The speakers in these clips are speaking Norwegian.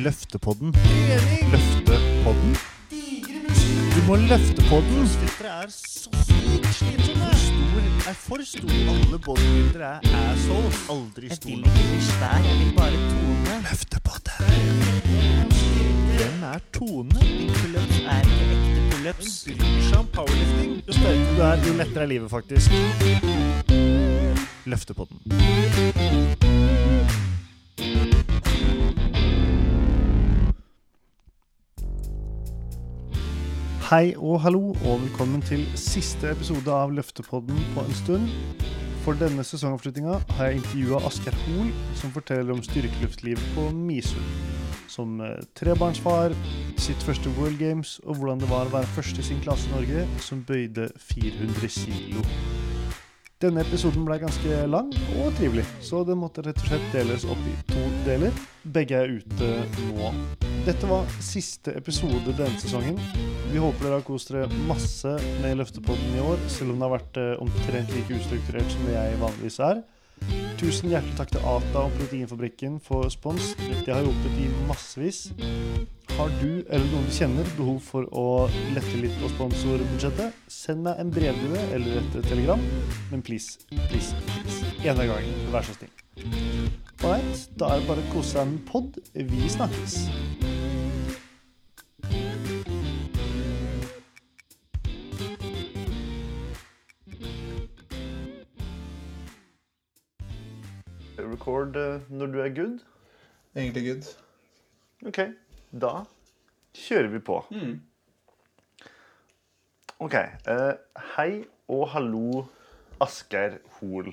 Løftepodden. Løftepodden? Du må løfte podden. Dere er så sykt slitsomme. Er for stor. Alle bodybuildere er assholes. Aldri Jeg stor vil ikke bli svær, jeg vil bare tone. Løftepodden. Hvem er Tone? Pullups er ikke ekte pullups. bryr seg om powerlifting. Jo sterkere du er, jo lettere er livet, faktisk. Løftepodden. Hei og hallo, og velkommen til siste episode av Løftepodden på en stund. For denne sesongavslutninga har jeg intervjua Asgeir Hoel, som forteller om styrkeløftlivet på Misund. Som eh, trebarnsfar, sitt første World Games og hvordan det var å være først i sin klasse i Norge som bøyde 400 kilo. Denne episoden ble ganske lang og trivelig, så den måtte rett og slett deles opp i to deler. Begge er ute nå. Dette var siste episode denne sesongen. Vi håper dere har kost dere masse med Løftepodden i år, selv om det har vært eh, omtrent like ustrukturert som det jeg vanligvis er. Tusen hjertelig takk til Ata og Proteinfabrikken for spons. Det har hjulpet i massevis. Har du eller noen du kjenner behov for å lette litt på sponsorbudsjettet, send meg en brevdue eller et telegram. Men please, please, please. En av gangen. Vær så snill. Ålreit, da er det bare å kose seg med pod. Vi snakkes. Record eh, når du er good. Egentlig good. Ok, da kjører vi på. Ok. Uh, hei og hallo, Asgeir Hoel.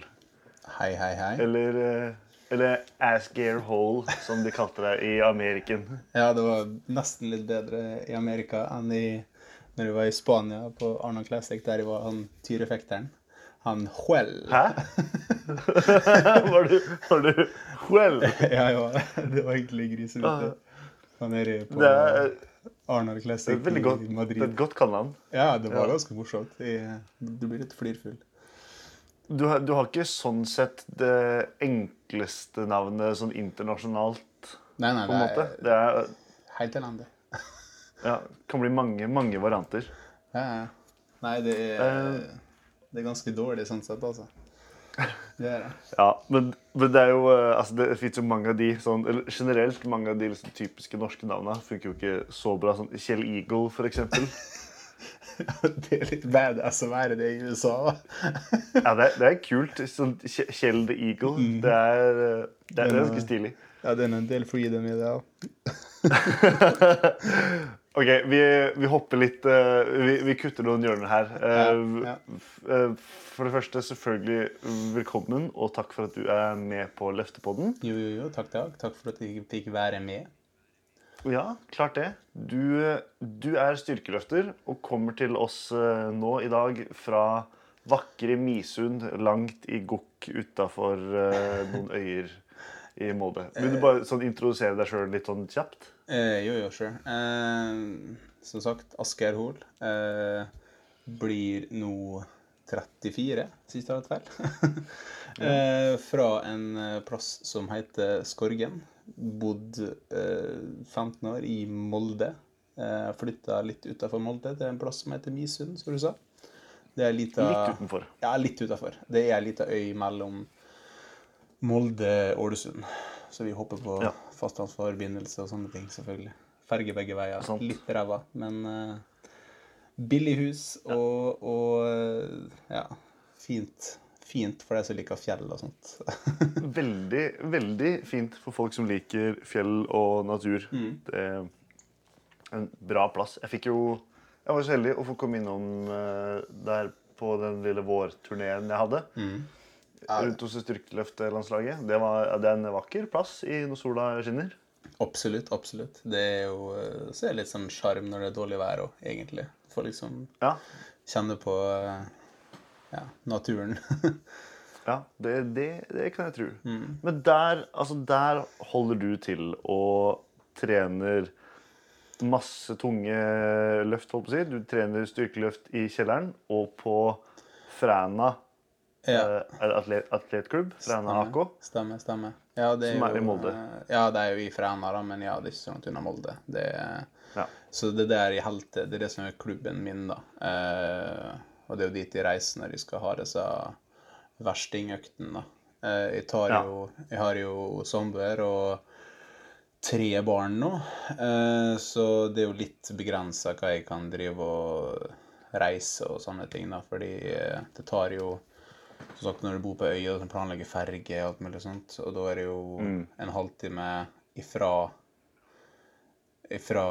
Hei, hei, hei. Eller, eh, eller Asgear Hole, som de kalte det i Ameriken. Ja, det var nesten litt bedre i Amerika enn i, når vi var i Spania på Arnold Classic, der var han tyrefekteren. Han Huel. Hæ? var du, var du Huel? ja, ja, det var egentlig grisete. Han er på Det er, Arnold det Classic er veldig godt, i det er Madrid. et godt kallenavn. Ja, det var ganske morsomt. Du blir litt flirfull. Du, har- du har ikke sånn sett det enkleste navnet sånn internasjonalt, Nei, nei, på en måte. Det er, helt elendig. ja, kan bli mange, mange varianter. Ja, ja. Nei, det er, uh, det er ganske dårlig sånn sett, altså. Det er det. Ja, men, men det er jo eh, altså Det fins jo mange av de sånn, eller generelt mange av de liksom, typiske norske navnene funker jo ikke så bra. Sånn Kjell Eagle, for eksempel. Det er litt badass å være det i USA. Ja, det, er- det er kult. Sånn Kjell the Eagle. Det er, eh, det er ganske stilig. Ja, det er en del freedom i det. òg. OK, vi, vi hopper litt uh, vi, vi kutter noen hjørner her. Uh, Ja, ja. eh, For det første, selvfølgelig velkommen, og takk for at du er med på Løftepodden. Jo, jo, jo, takk, takk. Takk for at jeg fikk være med. Ja, klart det. Du, du er styrkeløfter og kommer til oss eh, nå i dag fra vakre Misund, langt i Gokk utafor noen øyer i Molde. Vil du bare sånn, introdusere deg sjøl litt sånn kjapt? Eh, jo, jo, sure. Eh, som sagt, Asgeir Hoel. Eh, blir nå 34, sist jeg har vært feil. eh, fra en eh, plass som heter Skorgen. Bodd eh, 15 år i Molde. Eh, Flytta litt utafor Molde til en plass som heter Misund, som du sa. Det er lita, Litt utenfor. Ja, litt utafor. Det er ei lita øy mellom Molde og Ålesund. Så vi håper på Ja. fastlandsforbindelse og sånne ting, selvfølgelig. Ferge begge veier. Sånt. Litt ræva, men eh, billig hus og, og eh, ja, fint. Fint for deg som liker fjell og sånt. Veldig, veldig fint for folk som liker fjell og natur. Det er en bra plass. Jeg fikk jo Jeg var så heldig å få komme innom eh, der på den lille vårturneen jeg hadde. Rundt hos styrkeløftlandslaget. Det, var, det er en vakker plass i når sola skinner. absolutt, absolutt. Det er jo eh, så er det litt sånn sjarm når det er dårlig vær òg, egentlig. Får liksom Ja, kjenne på eh, ja, naturen. ja det, det, det kan jeg tro. Men der, altså der holder du til og trener masse tunge løft, holdt på å si. Du trener styrkeløft i kjelleren, og på Fræna Ja. eh, er atlet, atletklubb, Fræna AK. Stemmer, stemmer. Ja, det Som er i jo, Molde. eh, Ja, det er jo i Fræna, da, men ja, det er ikke så langt unna Molde. Det er, Ja. Så det der i Helte, det er det som er klubben min, da. Eh, og det er jo dit de reiser når de skal ha disse verstingøktene. Eh, jeg, tar jo, jeg har jo samboer og tre barn nå, eh, så det er jo litt begrensa hva jeg kan drive og reise og sånne ting, da, fordi eh, det tar jo som sagt, når du bor på øya, og planlegger ferge og alt mulig sånt, og da er det jo en halvtime ifra fra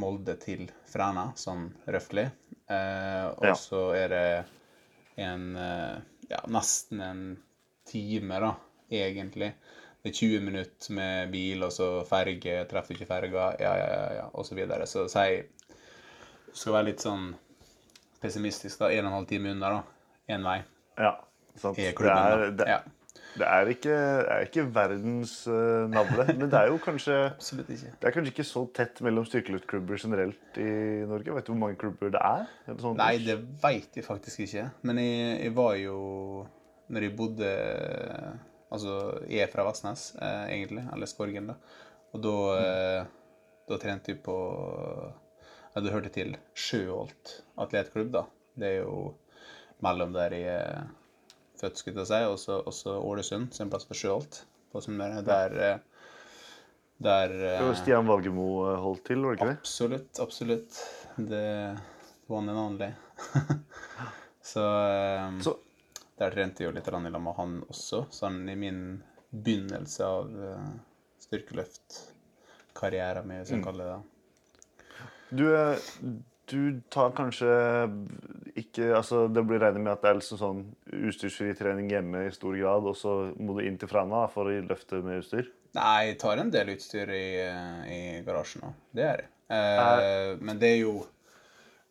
Molde til Fræna, sånn røftlig. Eh, og Ja. så er det en eh, ja, nesten en time, da, egentlig. Det er 20 minutter med bil, og så ferge, treffer ikke ferga, ja, ja, ja, ja, og så videre. Så si Du skal være litt sånn pessimistisk, da. En og en halv time unna, da. Én vei. Ja, sant. Det er, det, Ja, det er, ikke, er ikke verdens uh, navle, men det er jo kanskje absolutt ikke. det er kanskje ikke så tett mellom styrkeløftklubber generelt i Norge. Vet du hvor mange klubber det er? Sånn? Nei, det veit jeg faktisk ikke. Men jeg, jeg var jo Når jeg bodde Altså, jeg er fra Vassnes, eh, egentlig. Eller Skorgen, da. Og da, eh, da trente jeg på Ja, du hørte til Sjøholt atletklubb, da. Det er jo mellom der jeg født, skulle jeg si, også, også Ålesund, som en plass for Sjøholt på Sunnmøre. Der, eh, der eh, Stian Valgemo eh, holdt til, var det ikke det? Absolutt, absolutt. Det one and only. så, Så- der trente jeg jo litt i lag med han også, sånn i min begynnelse av uh, styrkeløftkarrieren min, hvis jeg Mm. kaller det det. Du, du tar kanskje ikke altså Det blir regnet med at det er liksom sånn utstyrsfri trening hjemme i stor grad, og så må du inn til Fræna for å løfte med utstyr? Nei, jeg tar en del utstyr i, eh, i garasjen òg. Det er det. Eh, men det er jo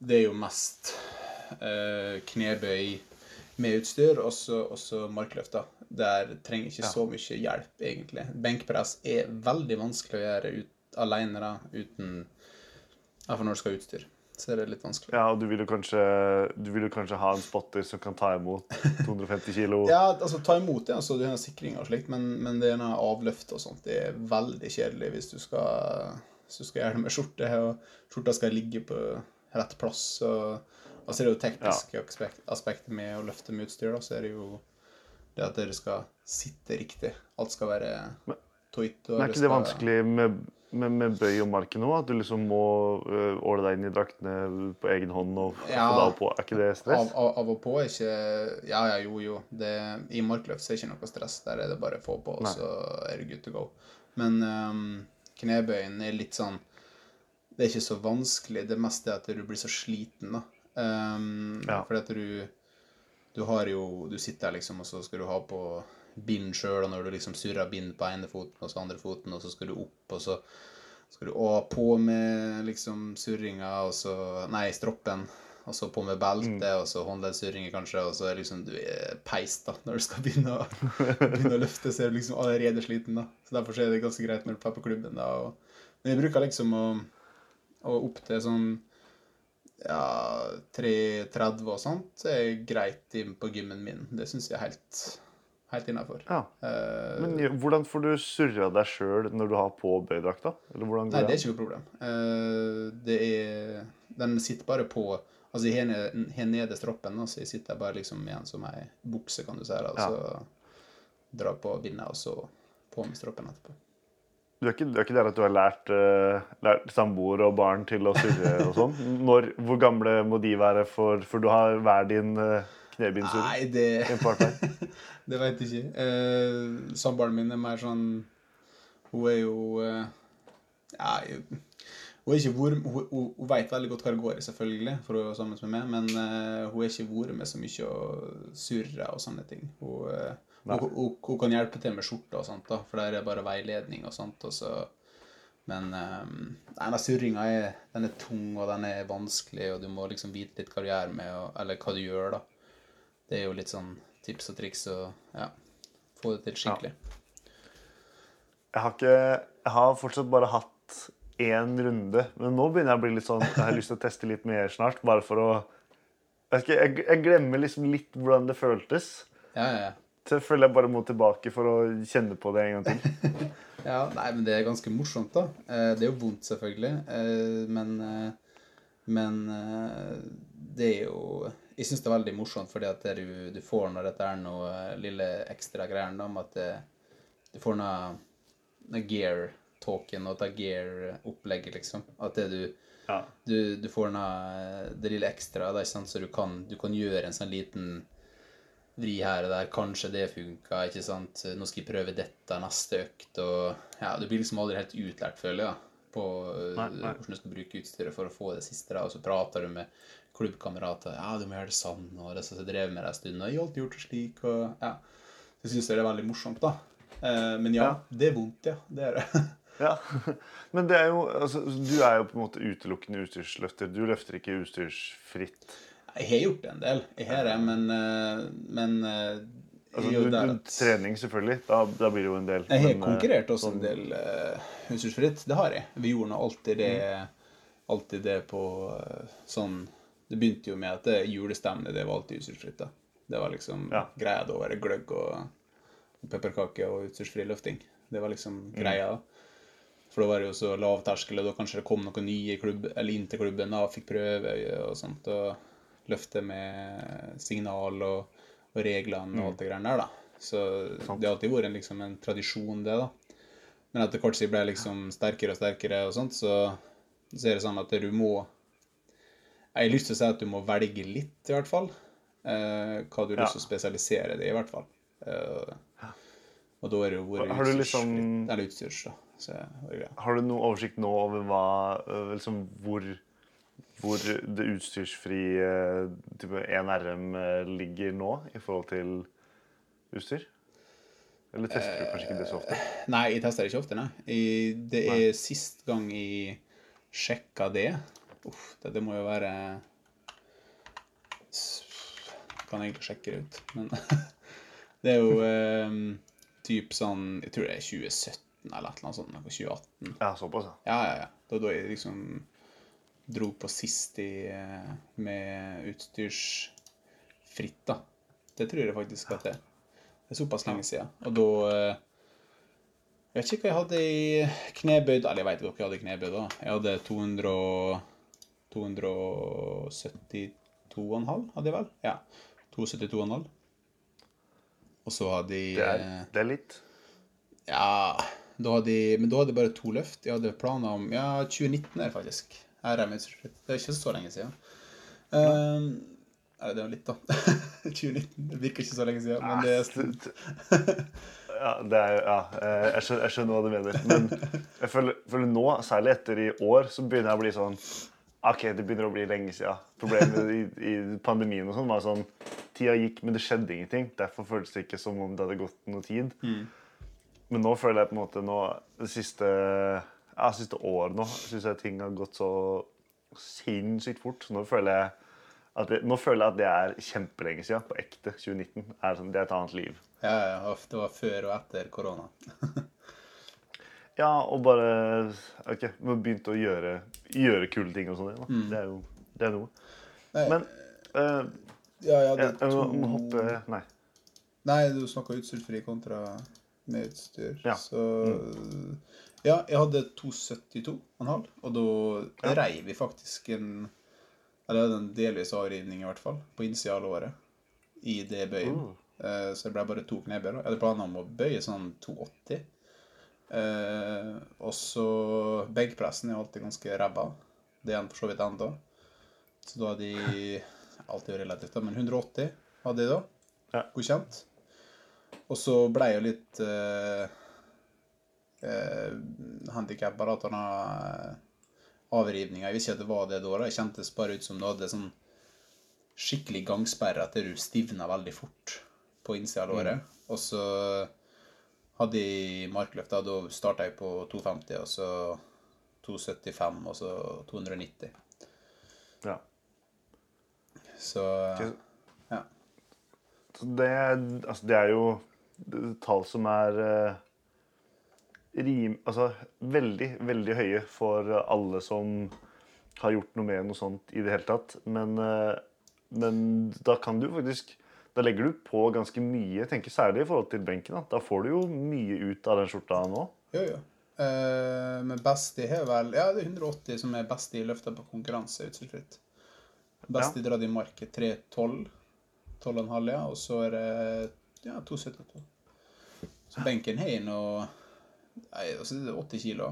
Det er jo mest eh, knebøy med utstyr, og så så Der trenger ikke så mye hjelp, egentlig. Benkpress er veldig vanskelig å gjøre ut, alene da, uten Iallfall når du skal ha utstyr. Så er det litt vanskelig. Ja, og du vil jo kanskje, du vil jo kanskje ha en spotter som kan ta imot 250 kilo? Ja, altså ta imot det, altså du har sikring og slikt, men, men det er noe avløft og sånt. Det er veldig kjedelig hvis du skal, hvis du skal gjøre det med skjorte, og skjorta skal ligge på rett plass. Og, altså er det jo tekniske aspekt, aspekter med å løfte med utstyr, da, så er det jo det at dere skal sitte riktig. Alt skal være toit. Men er ikke det vanskelig med, med, med bøy og marken nå? At du liksom må øh, åle deg inn i draktene på egen hånd og Ja. og på? Er ikke det stress? Av, av, av og på er ikke Ja, ja, jo, jo. Det, I markløft er det ikke noe stress. Der er det bare å få på, og så er det good to go. Men um, knebøyen er litt sånn Det er ikke så vanskelig. Det meste er at du blir så sliten, da. Um, Ja. Fordi at du Du har jo Du sitter der, liksom, og så skal du ha på bind sjøl, og når du liksom surrer bind på ene foten og så andre foten, og så skal du opp, og så skal du å, på med liksom surringa, og så Nei, stroppen. Og så på med belte, og så håndleddsurringer kanskje, og så er liksom du er peist da, når du skal begynne å, begynne å løfte, så er du liksom allerede sliten. da. Så Derfor er det ganske greit når du er på klubben. da. Og, men jeg bruker liksom å, å opp til sånn ja, 3.30 og sånt så er greit inn på gymmen min. Det syns jeg er helt, helt innafor. Ja. Eh, Men hvordan får du surra deg sjøl når du har på bøydrakta? Nei, det er ikke noe problem. Eh, det er Den sitter bare på Altså, jeg har nede stroppen, da, så jeg sitter bare liksom igjen som ei bukse, kan du si. Og Ja. drar på bindet, og så på med stroppen etterpå. Du er ikke, du er ikke der at du har lært, uh, lært samboer og barn til å surre og sånn? Hvor gamle må de være for, for du har hver din uh, knebinsurr? Nei, det Det veit jeg ikke. Eh, Samboeren min er mer sånn Hun er jo eh, Ja, hun er ikke vært Hun, hun, veit veldig godt hva det går i, selvfølgelig, for hun er sammen med meg, men eh, hun er ikke vært med så mye og surre og sånne ting. Hun, eh, hun, hun, hun kan hjelpe til med skjorta og sånt, da, for der er bare veiledning og sånt. Og så, men um, denne surringa er, den er tung, og den er vanskelig, og du må liksom vite litt hva du gjør med, og, eller hva du gjør, da. Det er jo litt sånn tips og triks og ja, få det til skikkelig. Jeg har, ikke, jeg har fortsatt bare hatt én runde, men nå begynner jeg å bli litt sånn Jeg har lyst til å teste litt mer snart, bare for å Jeg, ikke, jeg, jeg glemmer liksom litt hvordan det føltes. Ja, ja, ja. Så jeg føler jeg bare må tilbake for å kjenne på det en gang til. Ja, nei, men det er ganske morsomt, da. Eh, Det er jo vondt, selvfølgelig. eh, Men, eh, men det er jo Jeg syns det er veldig morsomt fordi at du, du får når dette er noe eh, lille ekstra greier med at det, du får noe, noe gear-talken og gear-opplegget, liksom. At det du Ja. du, du får noe, det lille ekstra, det er sant, så du kan, du kan gjøre en sånn liten vri her og der. Kanskje det funka, ikke sant. Nå skal jeg prøve dette neste økt, og ja, du blir liksom aldri helt utlært, føler jeg, da, på Nei, nei. hvordan du skal bruke utstyret for å få det siste, da. Og så prater du med klubbkamerater. Ja, du må gjøre det sånn, og det som jeg drev med det en stund, og jeg har alltid gjort det slik, og ja. Så syns jeg det er veldig morsomt, da. Eh, men ja, Ja. det er vondt, ja. Det er det. Ja. Men det er jo, altså, du er jo på en måte utelukkende utstyrsløfter. Du løfter ikke utstyrsfritt. Jeg har gjort det en del, jeg har det, men, eh, men eh, Altså, jo du, du, trening, selvfølgelig. Da, da blir det jo en del. Jeg har men, eh, konkurrert også sånn- en del uh, utstyrsfritt. Det har jeg. Vi gjorde nå alltid det Mm. alltid det på uh, sånn Det begynte jo med at det julestemning, det var alltid utstyrsfritt. da. Det var liksom Ja. greia da å være gløgg og, og pepperkake og utstyrsfri løfting. Det var liksom Mm. greia. For da var det jo så lav terskel, og da kanskje det kom noen nye klubb, eller inn til klubben da, fikk prøve og sånt. Og løfte med signal og, og reglene og alt det greiene der, da. Så Mm. Det har alltid vært en, liksom, en tradisjon, det, da. Men etter hvert så ble jeg liksom sterkere og sterkere og sånt, så, så er det sånn at du må Jeg har lyst til å si at du må velge litt, i hvert fall. Eh, hva du har Ja. lyst til å spesialisere deg i, i hvert fall. Eh, og da er det jo vært utstyrs- liksom- Eller utstyrs, da. Så. Har du noe oversikt nå over hva, øh, liksom, hvor, hvor det utstyrsfrie type 1RM øh, ligger nå i forhold til utstyr? Eller tester du kanskje ikke det så ofte? Nei, jeg tester ikke ofte, nei. Det er sist gang jeg sjekka det Uff, det, det må jo være Kan jeg egentlig sjekke det ut, men Det er jo um, typ sånn Jeg tror det er 2017 eller et eller annet sånt. noe 2018. Ja, såpass, ja. Ja, ja, ja. Da, da jeg liksom dro på sist i, eh, med utstyrsfritt, da. Det tror jeg faktisk at det er. Det er såpass lenge siden. Og da eh, Jeg vet ikke hva jeg hadde i knebøyd Eller jeg vet ikke hva jeg hadde i knebøyd da. Jeg hadde 272,5 hadde jeg vel? Ja. 272,5. Og så hadde jeg Det er, eh, det er litt. ja, da hadde jeg, men da hadde jeg bare to løft. Jeg hadde planer om Ja, 2019 er det faktisk. Er slutt. Det er ikke så lenge siden. Um, eller det var litt, da. 2019. Det virker ikke så lenge siden, men det er Ja, det er, ja eh, jeg, skjønner, jeg skjønner hva du mener. Men jeg føler, føler nå, særlig etter i år, så begynner jeg å bli sånn OK, det begynner å bli lenge siden. Problemet i, i pandemien og sånn var sånn Tida gikk, men det skjedde ingenting. Derfor føltes det ikke som om det hadde gått noe tid. Men nå føler jeg på en måte nå, det siste, ja, siste året nå syns jeg ting har gått så sinnssykt fort. Så nå føler jeg at det, nå føler jeg at det er kjempelenge siden. På ekte. 2019 er sånn, det er et annet liv. Ja, ja, ja, det var før og etter korona. Ja, og bare ok, vi begynt å gjøre, gjøre kule ting og sånn Mm. Det er jo det er noe. Nei, Men uh, ja, jeg jeg, jeg må, hoppe Nei. Nei, du snakka utstyrfri kontra med utstyr. Ja. Så Ja, jeg hadde 272,5, og da reiv vi faktisk en Eller en delvis avrivning, i hvert fall, på innsida av låret. I det bøyet. Mm. Uh, så det ble bare to knebøy. Jeg hadde planer om å bøye sånn 280. Uh, og så Benkpressen er alltid ganske ræva. Det er den for så vidt ennå. Så da hadde jeg alltid relativt, da, men 180 hadde jeg da. Ja. Godkjent. Og så ble jeg jo litt uh, uh, handikappa han har avrivninger. Jeg visste ikke at det var det da. Det kjentes bare ut som du hadde sånn skikkelig gangsperre at du stivna veldig fort på innsida av låret. Og så hadde jeg markløft, da, da starta jeg på 250, og så 275, og så 290. Ja. Så ja. Så det, altså, det er jo tall som er eh, rim, altså, veldig, veldig høye for alle som har gjort noe med noe sånt i det hele tatt. Men, eh, men da kan du faktisk Da legger du på ganske mye, tenker særlig i forhold til benken. Da, da får du jo mye ut av den skjorta nå. Jo, jo. Uh, men best i har vel Ja, det er 180 som er best i løfta på konkurranse Utsiktsfritt. Best i dratt i marked 312. 12,5, ja. Og så er det ja, 272. Så benken har nå Nei, altså det er 80 kilo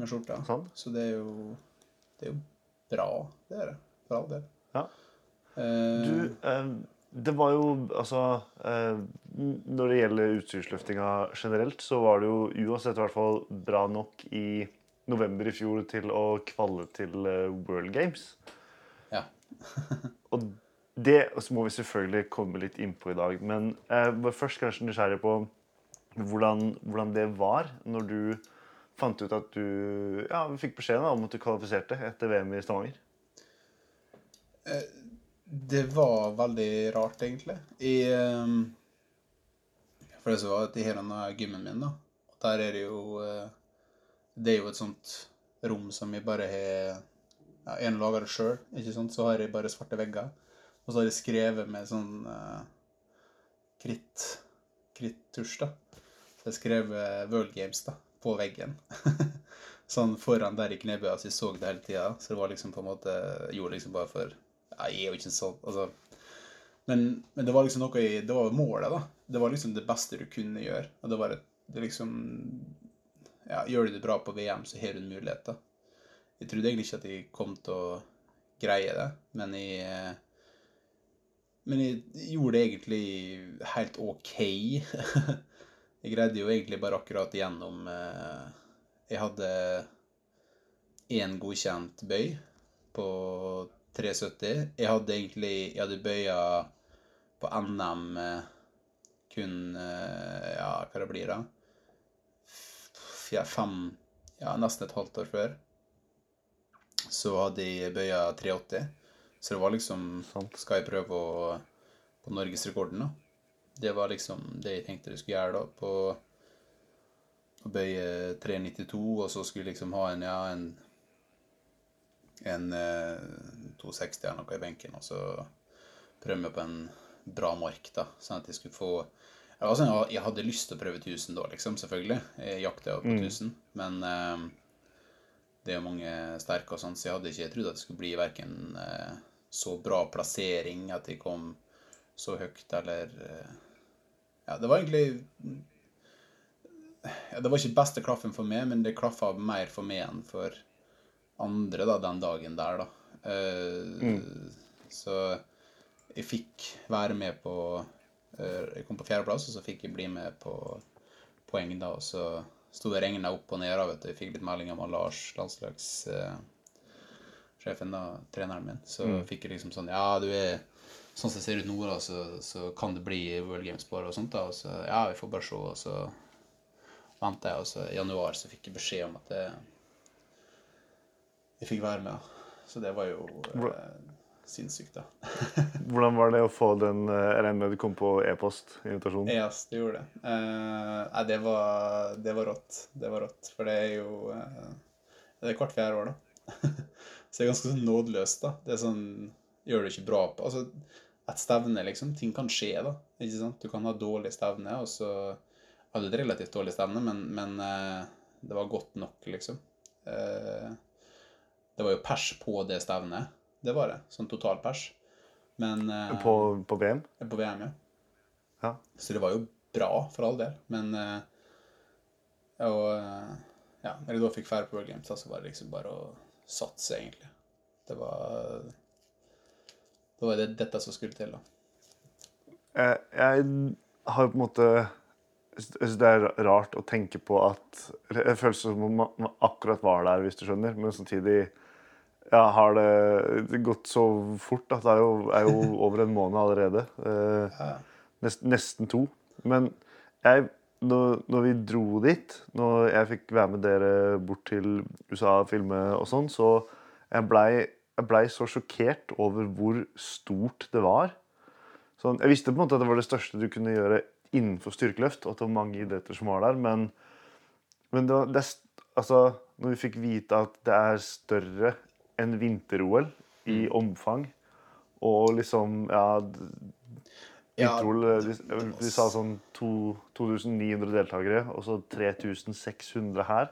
med skjorta. Sånn. Så det er jo Det er jo bra. Det er det. All del. Ja. Eh, Du, eh, det var jo altså eh, Når det gjelder utstyrsløftinga generelt, så var det jo uansett i hvert fall bra nok i november i fjor til å kvalle til eh, World Games. Ja. Og det så må vi selvfølgelig komme litt innpå i dag. Men eh, først kanskje nysgjerrig på hvordan, hvordan det var når du fant ut at du ja, fikk beskjeden om at du kvalifiserte etter VM i Stavanger. Det var veldig rart, egentlig. I ehm, For det som var at I hele gymmen min, da. Der er det jo eh, Det er jo et sånt rom som jeg bare har ja, En lager det sjøl. Så har jeg bare svarte vegger. Og så har jeg skrevet med sånn uh, kritt krittusj, da. Jeg skrev eh, World Games da, på veggen. sånn foran der i knebøya, så jeg så det hele tida. Så det var liksom på en måte jeg Gjorde liksom bare for ja, Jeg er jo ikke sånn altså. men, men det var liksom noe i Det var målet, da. Det var liksom det beste du kunne gjøre. Og det var et, det liksom Ja, gjør du det bra på VM, så har du en mulighet, da. Jeg trodde egentlig ikke at jeg kom til å greie det, men jeg eh, Men jeg gjorde det egentlig helt OK. jeg greide jo egentlig bare akkurat igjennom eh, Jeg hadde én godkjent bøy på 370. Jeg hadde egentlig Jeg hadde bøya på NM eh, kun eh, Ja, hva det blir da? Fem Ja, nesten et halvt år før. Så hadde jeg bøya 380. Så det var liksom Skal jeg prøve å på norgesrekorden, da? Det var liksom det jeg tenkte jeg skulle gjøre, da. På å bøye 392, og så skulle jeg liksom ha en ja, en en eh, 260 eller noe i benken, og så prøve meg på en bra mark, da, sånn at jeg skulle få jeg, sånn, jeg hadde lyst til å prøve 1000 da, liksom, selvfølgelig. Jeg jakta jo på 1000, men eh, det er jo mange sterke og sånn, så jeg hadde ikke trodd at det skulle bli verken eh, så bra plassering at jeg kom så høyt, eller eh, Ja, det var egentlig ja, Det var ikke beste klaffen for meg, men det klaffa mer for meg enn for andre da, den dagen der, da. Eh, Så jeg fikk være med på uh, Jeg kom på fjerdeplass, og så fikk jeg bli med på poeng, da. Og så sto det regna opp og ned, da, vet du. Jeg fikk litt meldinger om Lars, landslagssjefen, da, treneren min. Så fikk jeg liksom sånn Ja, du er Sånn som det ser ut nå, da, så, så kan det bli World Games bare og sånt, da. Og så Ja, vi får bare se, og så venter jeg, og så i januar så fikk jeg beskjed om at jeg, jeg fikk være med. da. Så det var jo eh, sinnssykt, da. Hvordan var det å få den eh, Jeg regner med du kom på e-post-invitasjon? Yes, det gjorde det. Eh, nei, det var, det var rått. Det var rått. For det er jo eh, Det er hvert fjerde år, da. Så det er ganske sånn nådeløst, da. Det er sånn Gjør det ikke bra på Altså, et stevne, liksom. Ting kan skje, da. Ikke sant? Du kan ha dårlig stevne, og så hadde hadde et relativt dårlig stevne, men, men eh, det var godt nok, liksom. Eh, det var jo pers på det stevnet. Det var det. Sånn total pers. Men eh, På, på VM? på VM, ja. Ja. Så det var jo bra, for all del. Men Og ja, når jeg da fikk færre på World Games, så var det liksom bare å satse, egentlig. Det var Det var det, dette som skulle til, da. Jeg, jeg har på en måte Jeg syns det er rart å tenke på at Det føles som om man man akkurat var der, hvis du skjønner, men samtidig ja, har det gått så fort at det er jo, er jo over en måned allerede. Eh, Ja. nest, nesten to. Men jeg, når, når vi dro dit, når jeg fikk være med dere bort til USA og filme og sånn, så jeg blei jeg ble så sjokkert over hvor stort det var. Sånn, jeg visste på en måte at det var det største du kunne gjøre innenfor styrkeløft, og at det var mange idretter som var der, men, men det, var- det, altså, når vi fikk vite at det er større enn vinter-OL i omfang, og liksom Ja, d- jeg Ja, tror de, de sa sånn to, 2900 deltakere, og så 3600 her.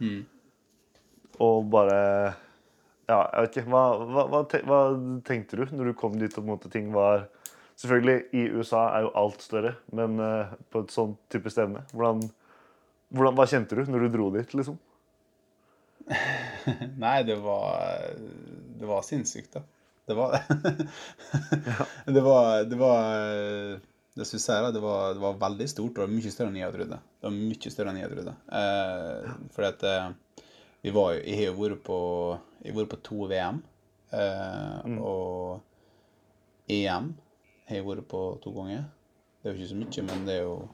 Mm. Og bare Ja, okay. Hva, hva, hva, te, hva tenkte du når du kom dit og på en måte ting var Selvfølgelig, i USA er jo alt større, men uh, på et sånt type stevne hvordan, hvordan, Hva kjente du når du dro dit, liksom? Nei, det var Det var sinnssykt, da. Det var det. var Det var Det syns jeg, da. Det var, det var veldig stort. Var mye større enn jeg trodde. Det var mye større enn jeg trodde. Eh, fordi at eh, vi var jo Jeg har jo vært på Jeg har vært på to VM. Eh, Og EM har jeg vært på to ganger. Det er jo ikke så mye, men det er jo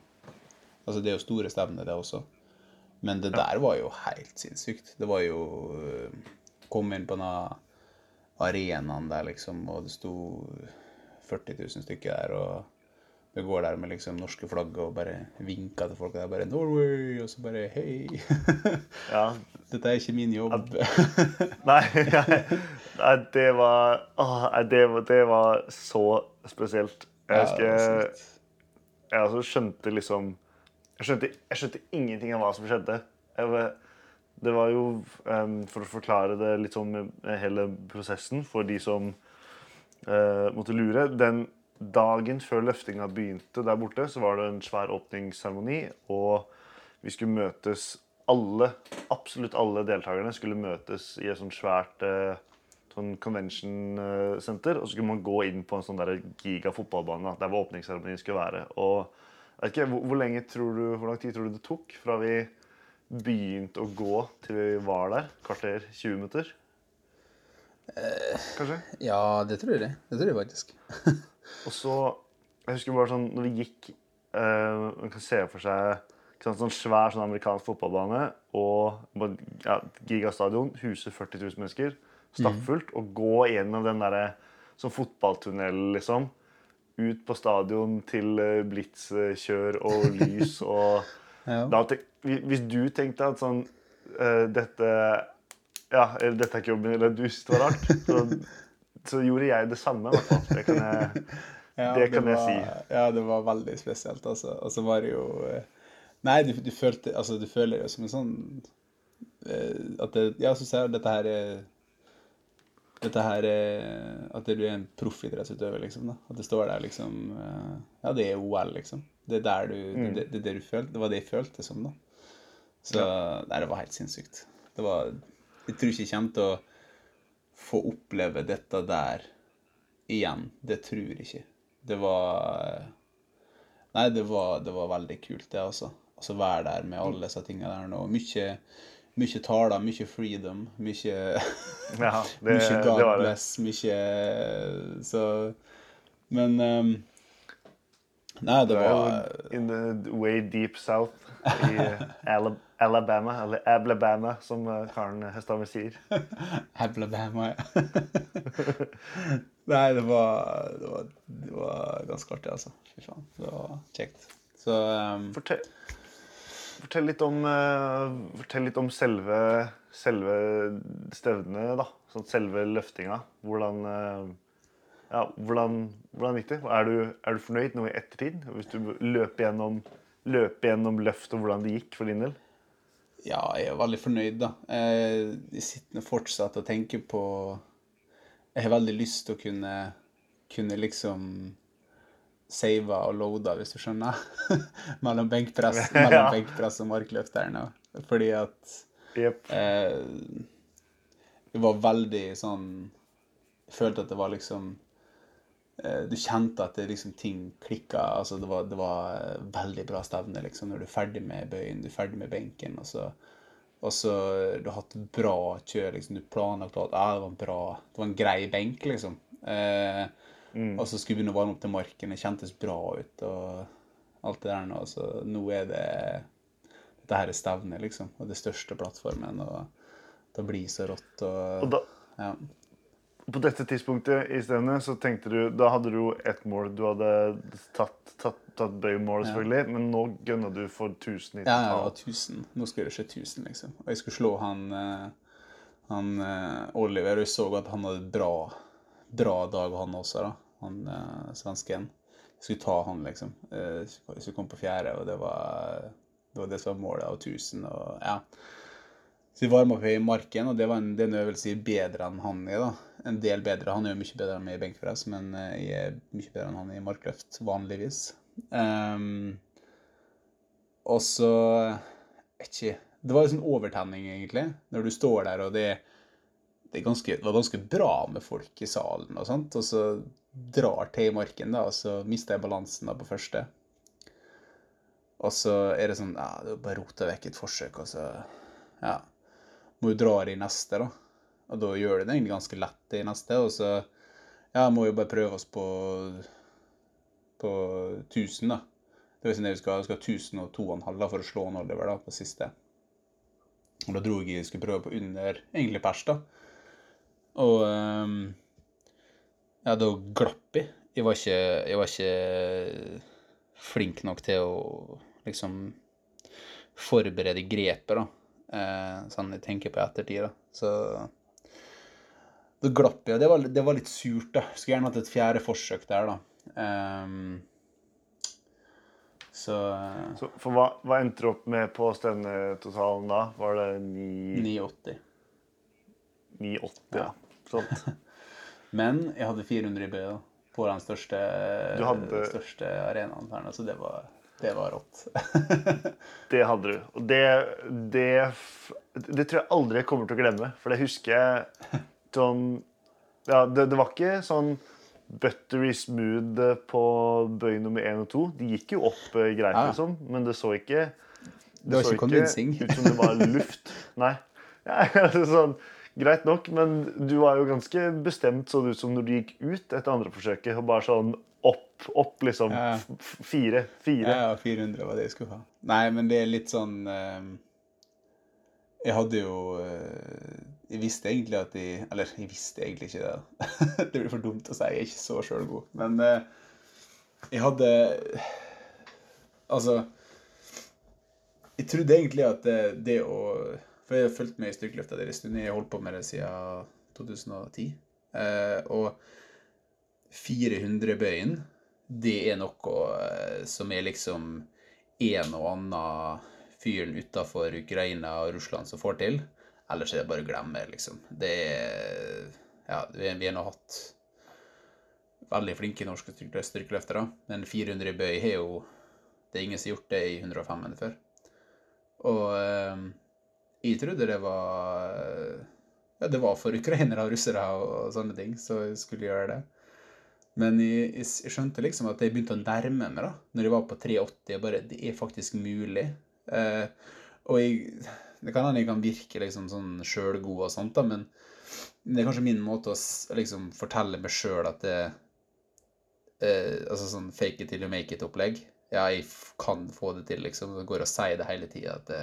Altså, det er jo store stevner, det også. Men det der var jo helt sinnssykt. Det var jo eh, Kom inn på den arenaen der, liksom, og det sto 40 000 stykker der, og vi går der med liksom norske flagg og bare vinker til folk der, bare 'Norway', og så bare 'hei'. Ja, Dette er ikke min jobb. Nei, nei det var å, det, var- det var så spesielt. Jeg husker ja, jeg, altså skjønte liksom jeg skjønte, jeg skjønte ingenting av hva som skjedde. Jeg, det var jo um, For å forklare det litt sånn med hele prosessen for de som uh, måtte lure Den dagen før løftinga begynte der borte, så var det en svær åpningsseremoni, og vi skulle møtes alle, absolutt alle deltakerne skulle møtes i et sånt svært eh, sånn convention eh, center, og så skulle man gå inn på en sånn der giga fotballbane. Der hvor åpningsseremonien skulle være. Og jeg vet ikke, hvor, hvor, lenge tror du, hvor lang tid tror du det tok fra vi begynte å gå til vi var der? Kvarter? 20 minutter? Kanskje? Ja, det tror jeg. Det tror jeg faktisk. Og så Jeg husker bare sånn når vi gikk uh, Man kan se for seg sant, sånn svær sånn amerikansk fotballbane og ja, gigastadion. Huser 40 000 mennesker. Stappfullt. Og gå gjennom den derre sånn fotballtunnel, liksom. Ut på stadion til blitzkjør og lys og Ja. da hvis- Hvis du tenkte at sånn uh, Dette Ja, eller dette er ikke jobben, eller du syntes det var rart, så, så gjorde jeg det samme. Det kan jeg Ja, Det kan jeg var, si. Ja, det var veldig spesielt, altså. Og så var det jo eh, Nei, du, du følte Altså, du føler jo som en sånn eh, At det Ja, så sier jeg dette her er dette her er At du er en proffidrettsutøver, liksom. da. At det står der, liksom eh, Ja, det er OL, liksom. Det er du Mm. det, det, det du følte. Det var det jeg følte som, da. Så Nei, det var helt sinnssykt. Det var Jeg tror ikke jeg kommer til å få oppleve dette der igjen. Det tror jeg ikke. Det var Nei, det var, det var veldig kult, det, altså. Altså være der med alle disse tingene der nå. Mye, mye taler, mye freedom, mye Ja, det, mye det det. mye Så Men ehm, Nei, det var in the way deep south i Alabama, eller Ablabama, som eh, Karen Hesthammer sier. Ablabama, ja. Nei, det var, det var Det var ganske artig, altså. Fy faen. Det var kjekt. Så um... Fortell, fortell, litt om, eh, fortell litt om selve, selve stevnet, da. Sånn selve løftinga. Hvordan, eh, ja, hvordan, hvordan gikk det? Er du, er du fornøyd nå i ettertid? Hvis du løper gjennom, løper gjennom løft og hvordan det gikk for din del? Ja, jeg er veldig fornøyd, da. Eh, Jeg sitter fortsatt og tenker på Jeg har veldig lyst til å kunne, kunne liksom save og loada, hvis du skjønner. mellom benkpress, mellom benkpress og markløft der nå. Fordi at yep. eh, Jeg var veldig sånn Jeg følte at det var liksom Du kjente at det liksom ting klikka. Altså det var, det var eh, veldig bra stevne liksom, når du er ferdig med bøyen, du er ferdig med benken. Og så, og så eh, du har hatt bra kjør. liksom, Du planlagt at ah, det var en bra, det var en grei benk, liksom. Eh, Og så skulle vi begynne å varme opp til marken. Det kjentes bra ut og alt det der nå. Så nå er det Dette her er stevnet, liksom. Og det største plattformen. Og det blir så rått. Og, Og da, ja. På dette tidspunktet i stedet, så tenkte du Da hadde du jo ett mål. Du hadde tatt, tatt, tatt bøymål, Ja. selvfølgelig, men nå gønna du for 1000 i Ja, ja, var 1000. Nå skulle det skje 1000, liksom. Og jeg skulle slå han, eh, han eh, Oliver, og jeg så at han hadde bra, bra dag, han også, da. Han eh, svensken. Jeg skulle ta han, liksom. Jeg skulle komme på fjerde, og det var det, var det som var målet av 1000. Og, ja. Så vi varma opp i marken, og det var en, det er en øvelse bedre enn han er. da. En del bedre. Han er jo mye bedre enn meg i benkpress, men eh, jeg er mye bedre enn han i markløft vanligvis. Um, og så ikke, Det var sånn overtenning, egentlig, når du står der, og det, det, ganske, det var ganske bra med folk i salen, og sånt, og så drar til i marken, da, og så mister jeg balansen da på første. Og så er det sånn ja, er bare roter vekk et forsøk, og så ja, må du dra i neste, da. Og da gjør du det egentlig ganske lett i neste, og så ja, må jo bare prøve oss på på 1000, da. Det vil si vi skal, vi skal ha 1000 og 2,5 da, for å slå en Oliver da, på siste. Og da dro jeg jeg skulle prøve på under egentlig pers, da. Og um, ja, da glapp jeg. Jeg var ikke, jeg var ikke flink nok til å liksom forberede grepet, da. Eh, sånn jeg tenker på i ettertid, da. Så da glapp jeg. Det var, det var litt surt, da. Skulle gjerne hatt et fjerde forsøk der, da. Um, så Så, for hva, hva endte du opp med på stevnetotalen da? Var det 9 980. 9,80? Ja. Sånt. Men jeg hadde 400 i bø da, på den største, hadde- største arenaen her, så det var, det var rått. Det hadde du. Og det, det, det tror jeg aldri jeg kommer til å glemme. For det husker jeg sånn Ja, det, det var ikke sånn buttery smooth på bøy nummer én og to. De gikk jo opp eh, greit, Ja. liksom, men det så ikke Det var så ikke konvinsing. ut som det var luft. Nei. Ja, sånn, greit nok, men du var jo ganske bestemt, så det ut som når du gikk ut etter andre forsøket. Og bare sånn opp, opp, liksom. Ja. F- f- Fire. Fire. Ja, 400 var det jeg skulle ha. Nei, men det er litt sånn eh, Jeg hadde jo eh, Jeg visste egentlig at de Eller jeg visste egentlig ikke det. det blir for dumt å si. Jeg er ikke så sjølgod. Men eh, jeg hadde Altså Jeg trodde egentlig at det, det å For jeg har fulgt med i styrkeløfta deres en stund. Jeg har holdt på med det siden 2010. Eh, og 400-bøyen, det er noe eh, som er liksom en og annen fyren utafor Ukraina og Russland som får til. Ellers er det bare å glemme, liksom. Det er Ja, vi har nå hatt veldig flinke norske styrke- styrkeløftere, men 400 i bøy har jo Det er ingen som har gjort det i 105 før. Og eh, jeg trodde det var Ja, det var for ukrainere og russere og sånne ting, så jeg skulle gjøre det. Men jeg, jeg, jeg skjønte liksom at jeg begynte å nærme meg, da. Når jeg var på 380. og bare Det er faktisk mulig. Eh, og jeg Det kan hende jeg kan virke liksom sånn sjølgod og sånt, da, men det er kanskje min måte å liksom fortelle meg sjøl at det eh, Altså sånn fake it till you make it-opplegg. Ja, jeg kan få det til, liksom. Det går og sier det hele tida det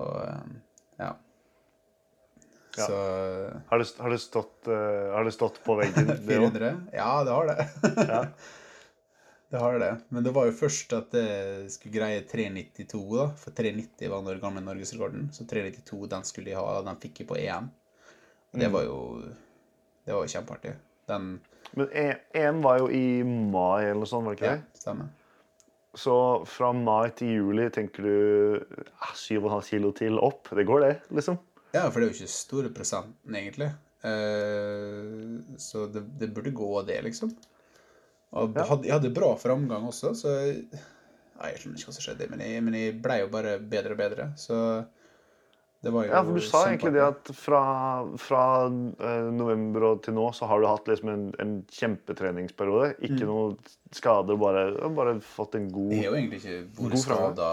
Og eh, ja. Ja. Så Har det, har, det stått, uh, har det stått på veggen? det også? 400? Ja, det har det. Ja. Det har det. Men det var jo først at det skulle greie 392, da. For 390 var den gamle norgesrekorden. Så 392, den skulle de ha. Den fikk de på EM. Og det Mm. var jo Det var jo kjempeartig. Den Men E- EM var jo i mai eller noe sånt, var det ikke det? Ja, stemmer. Så fra mai til juli tenker du ah, 7,5 kilo til opp. Det går, det, liksom? Ja, for det er jo ikke store prosenten, egentlig. Eh, så det, det burde gå, det, liksom. Og Ja. hadde, jeg hadde bra framgang også, så jeg, ja, Jeg skjønner ikke hva som skjedde, men jeg, men jeg ble jo bare bedre og bedre. Så det var jo Ja, for du sa egentlig det at fra, fra eh, november og til nå så har du hatt liksom en, en kjempetreningsperiode. Ikke noe skader, bare, bare fått en god Jeg har jo egentlig ikke vært skada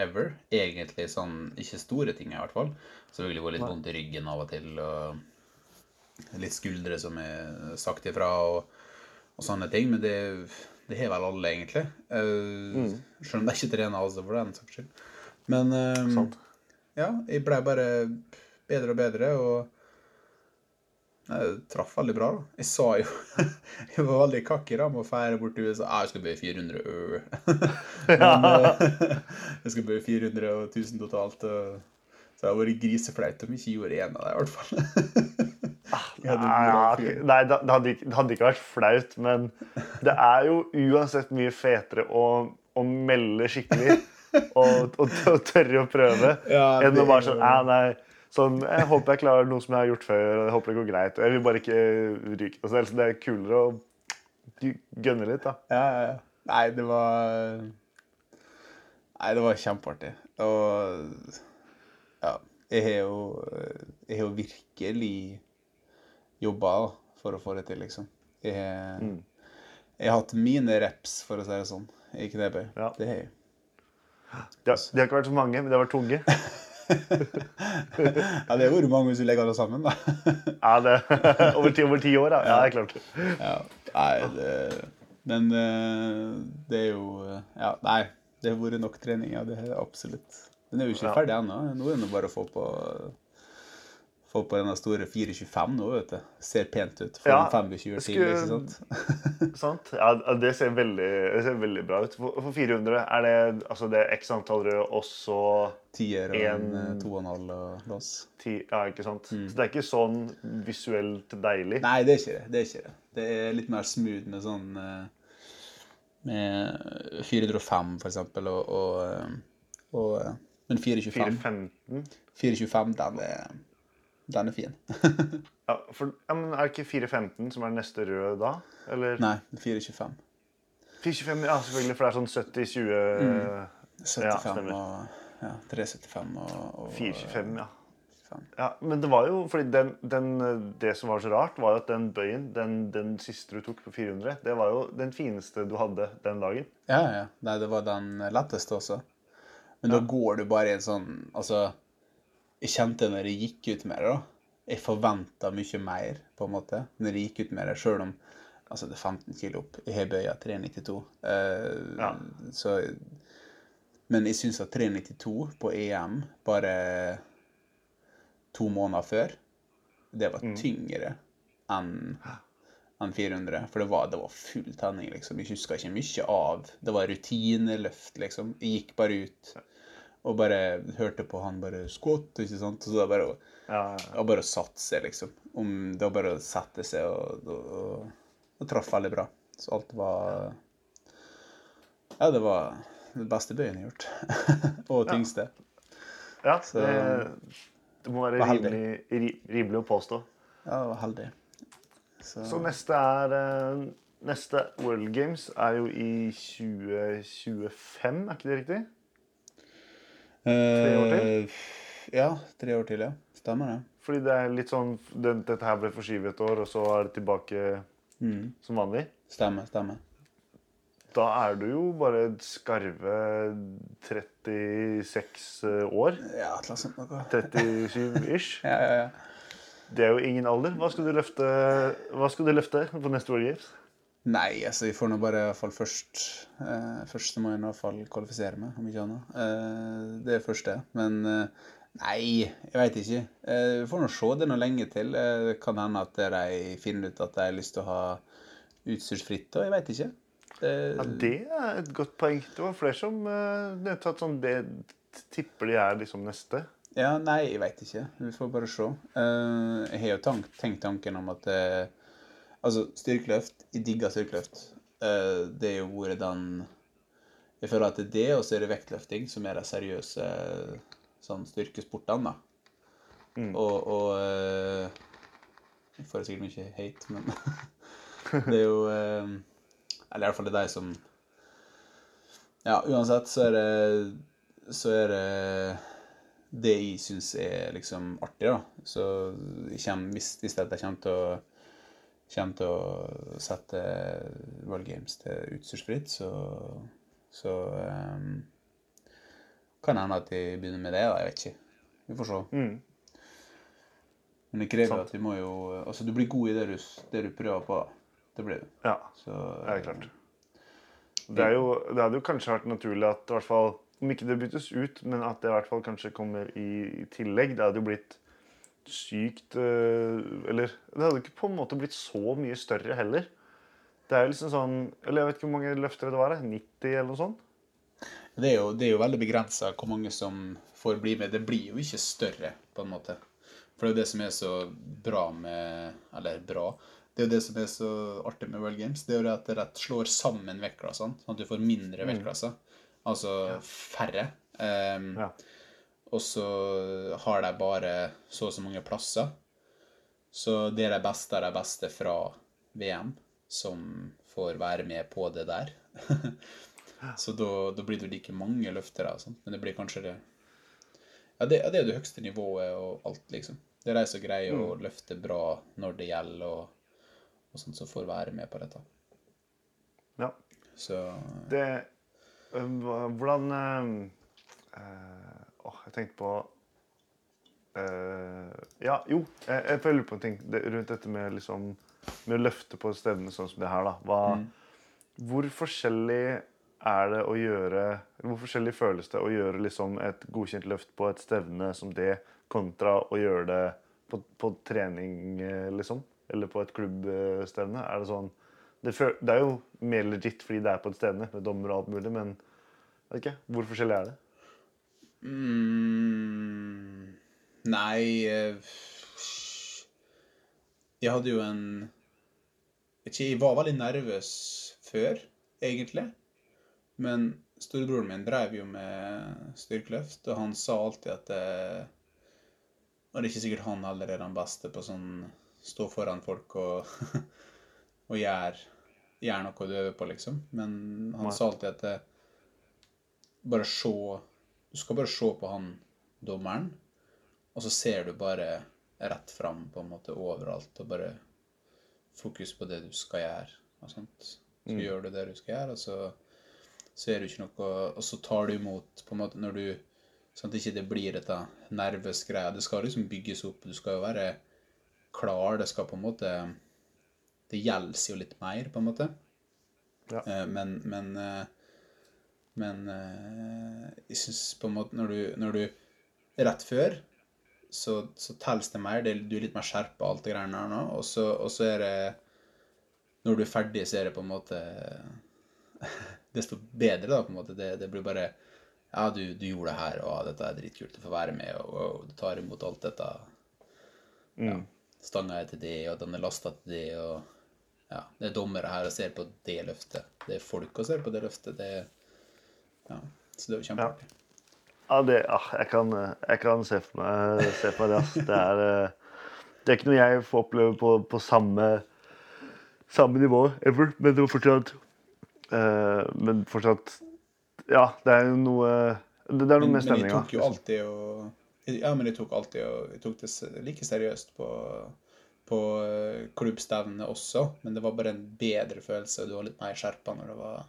ever. Egentlig sånn Ikke store ting, i hvert fall. Selvfølgelig vært litt vondt i ryggen av og til. og Litt skuldre som er sagt ifra, og, og sånne ting. Men det, det har vel alle, egentlig. Eh, Selv om det er ikke trener, altså, for den saks skyld. Men uh, ja, jeg ble bare bedre og bedre, og jeg traff veldig bra, da. Jeg sa jo Jeg var veldig kakki da med å feire bort til USA. Jeg skal bøye 400 ø. Men eh, jeg skal bøye 400 og 1000 totalt. Og Så det hadde vært griseflaut om vi ikke gjorde en av dem, i hvert fall. Hadde Nei, Nei det, hadde ikke, det hadde ikke vært flaut, men det er jo uansett mye fetere å, å melde skikkelig og, og, og tørre å prøve Ja, enn å bare sånn, jo- nei, sånn Jeg håper jeg klarer noe som jeg har gjort før, og jeg håper det går greit. Jeg vil bare ikke ryke. Altså, det er kulere å gønne litt, da. Ja, ja, ja. Nei, det var Nei, det var kjempeartig. Og ja, jeg har jo Jeg har jo virkelig jobba for å få det til, liksom. Jeg har, Mm. jeg har hatt mine reps, for å si det sånn, i knebøy. Ja. Det har jeg. Det har, de har ikke vært så mange, men de har vært tunge. Ja, det har vært mange hvis du legger alle sammen, da. Ja, det, over, ti, over ti år, da. Ja, det er klart. Ja, nei, det, men eh, det er jo Ja, nei. Det har vært nok trening, ja. Det er absolutt. Den er jo ikke Ja. ferdig ennå. Nå er det bare å få på få på denne store 425 nå, vet du. Ser pent ut. Får Ja, en 25 til, skulle- ikke sant? Sant? Ja, det ser veldig, det ser veldig bra ut. For, for 400 er det, altså det er x antall røde og så Tier og en En- eh, 2,5 og lås. Ja, ikke sant? Så det er ikke sånn visuelt deilig. Nei, det er ikke det. Det er ikke det. Det er litt mer smooth med sånn eh, Med 405, for eksempel, og, og, eh, og eh, Men 425, 425 den er, den er fin. Ja, for, ja, men er det ikke 415 som er neste røde da? Eller Nei, 425. 425, ja, selvfølgelig, for det er sånn 70-20 75 stemmer. og ja, 375 og, og 425, ja. ja. Men det var jo fordi den, den, det som var så rart, var at den bøyen, den, den siste du tok på 400, det var jo den fineste du hadde den dagen. Ja, ja. Nei, det var den letteste også. Men da går du bare i en sånn Altså, jeg kjente det når jeg gikk ut med det, da. Jeg forventa mye mer, på en måte, når jeg gikk ut med det, sjøl om Altså, det er 15 kilo opp. Jeg har bøya 392. Uh, Ja. Så Men jeg syns at 392 på EM, bare to måneder før, det var tyngre enn enn 400. For det var, det var full tenning, liksom. Jeg huska ikke mye av. Det var rutineløft, liksom. Jeg gikk bare ut og bare hørte på han bare skvatt, ikke sant. Så det var bare å, Ja, ja. bare å satse, liksom. Om, det var bare å sette seg, og, og, og, traff veldig bra. Så alt var Ja, det var det beste bøyen jeg har gjort. og tyngste. ja Så- det, det må være rimelig, rimelig å påstå. Ja, det var heldig. Så, Så neste er eh, Neste World Games er jo i 2025, er ikke det riktig? tre år til? Eh, Ja, tre år til, ja. Stemmer det. Fordi det er litt sånn det, Dette her ble forskyvet et år, og så er det tilbake Mm. som vanlig. Stemmer, stemmer. Da er du jo bare skarve 36 år. Ja, et eller annet sånt noe. 37-ish. Ja, ja, ja. Det er jo ingen alder. Hva skal du løfte, skal du løfte på neste World Games? Nei, altså, vi får nå bare fall først eh, Først må jeg i hvert fall kvalifisere meg, om ikke annet. Eh, det er først det. Men eh, nei, jeg veit ikke. Eh, vi får nå se det noe lenge til. Eh, det kan hende at de finner ut at de har lyst til å ha utstyrsfritt, og jeg veit ikke. Eh, Ja, Det er et godt poeng. Det var flere som uh, nevnte at sånn det tipper de er liksom neste. Ja, nei, jeg veit ikke. Vi får bare se. Uh, jeg har jo tank, tenkt tanken om at uh, Altså, styrkeløft Jeg digger styrkeløft. Uh, det er jo vært den Jeg føler at det er det, og så er det vektløfting, som er de seriøse sånn styrkesportene, da. Mm. Og, og Jeg får sikkert mye hate, men det er jo Eller i hvert fall det er de som Ja, uansett så er det Så er det det jeg syns er liksom artig, da. Så kommer, hvis, hvis jeg kommer til å kommer til å sette World Games til utstyrsfritt, så, så um, kan det hende at jeg begynner med det. da, Jeg vet ikke. Vi får se. Mm. Men det krever Sant. at vi må jo Altså, du blir god i det du, det du prøver på. Det blir du. Ja, Så det er klart. Det, er jo, det hadde jo kanskje vært naturlig at i hvert fall, om ikke det byttes ut, men at det i hvert fall kanskje kommer i, tillegg. Det hadde jo blitt sykt eh, Eller det hadde ikke på en måte blitt så mye større heller. Det er jo liksom sånn Eller jeg vet ikke hvor mange løfter det var. 90 eller noe sånt? Det er jo, det er jo veldig begrensa hvor mange som får bli med. Det blir jo ikke større, på en måte. For det er jo det som er så bra med Eller bra. Det er jo det som er så artig med World Games. Det er jo det at det slår sammen vektklassene, sånn at du får mindre vektklasser. Altså færre. Um, Ja. Og så har de bare så og så mange plasser. Så det er de beste av de beste fra VM som får være med på det der. så da, da blir det like mange løftere, men det blir kanskje det Ja, det, det er det høyeste nivået og alt, liksom. Det er de som greier å løfte bra når det gjelder, og, og sånt, som får være med på dette. Ja. Så Det Hvordan øh, øh, jeg tenkte på øh, Ja, jo, jeg, jeg lurer på en ting det, rundt dette med liksom Med å løfte på stevne sånn som det her, da. Hva, Hvor forskjellig er det å gjøre Hvor forskjellig føles det å gjøre liksom et godkjent løft på et stevne som det, kontra å gjøre det på, på trening, eh, liksom? Eller på et klubbstevne? Er det sånn det, det er jo mer legit fordi det er på et stevne med dommer og alt mulig, men vet ikke, hvor forskjellig er det? Mm, nei eh, Jeg hadde jo en Jeg var veldig nervøs før, egentlig. Men storebroren min drev jo med styrkeløft, og han sa alltid at det, Og det er ikke sikkert han heller er den beste på sånn stå foran folk og, og gjøre gjør noe du øver på, liksom. Men han Nei. sa alltid at det, bare se Du skal bare se på han dommeren, og så ser du bare rett fram på en måte overalt, og bare fokus på det du skal gjøre. og sånt. Så gjør du det du skal gjøre, og så ser du ikke noe Og så tar du imot på en måte når du Sånn at ikke det blir dette nervøs greia. Det skal liksom bygges opp. Du skal jo være klar. Det skal på en måte Det gjelder jo litt mer, på en måte. Ja. Eh, Men, men eh, Men eh, jeg syns på en måte når du, når du Rett før så, så telles det mer. Det, du er litt mer skjerpa, alt det greiene der nå. Og så, og så er det Når du er ferdig, så er det på en måte desto bedre, da, på en måte. Det, det blir bare Ja, du, du gjorde det her, og dette er dritkult å få være med, og, og du tar imot alt dette. Ja. Stanga er til det, og den er lasta til det, og ja, det er dommere her og ser på det løftet. Det er folk og ser på det løftet. Det er Ja. Så det er jo kjempeartig. Ja, det, ah, jeg, kan, jeg kan se for meg, se for meg det. Det er, eh, det er ikke noe jeg får oppleve på, på samme, samme nivå ever, men det var fortsatt uh, Men fortsatt Ja, det er jo noe Det, det er noe med men jeg tok jo alltid og Ja, men jeg tok alltid og Jeg tok det like seriøst på, på eh, klubbstevnene også, men det var bare en bedre følelse. Du var litt mer skjerpa når det var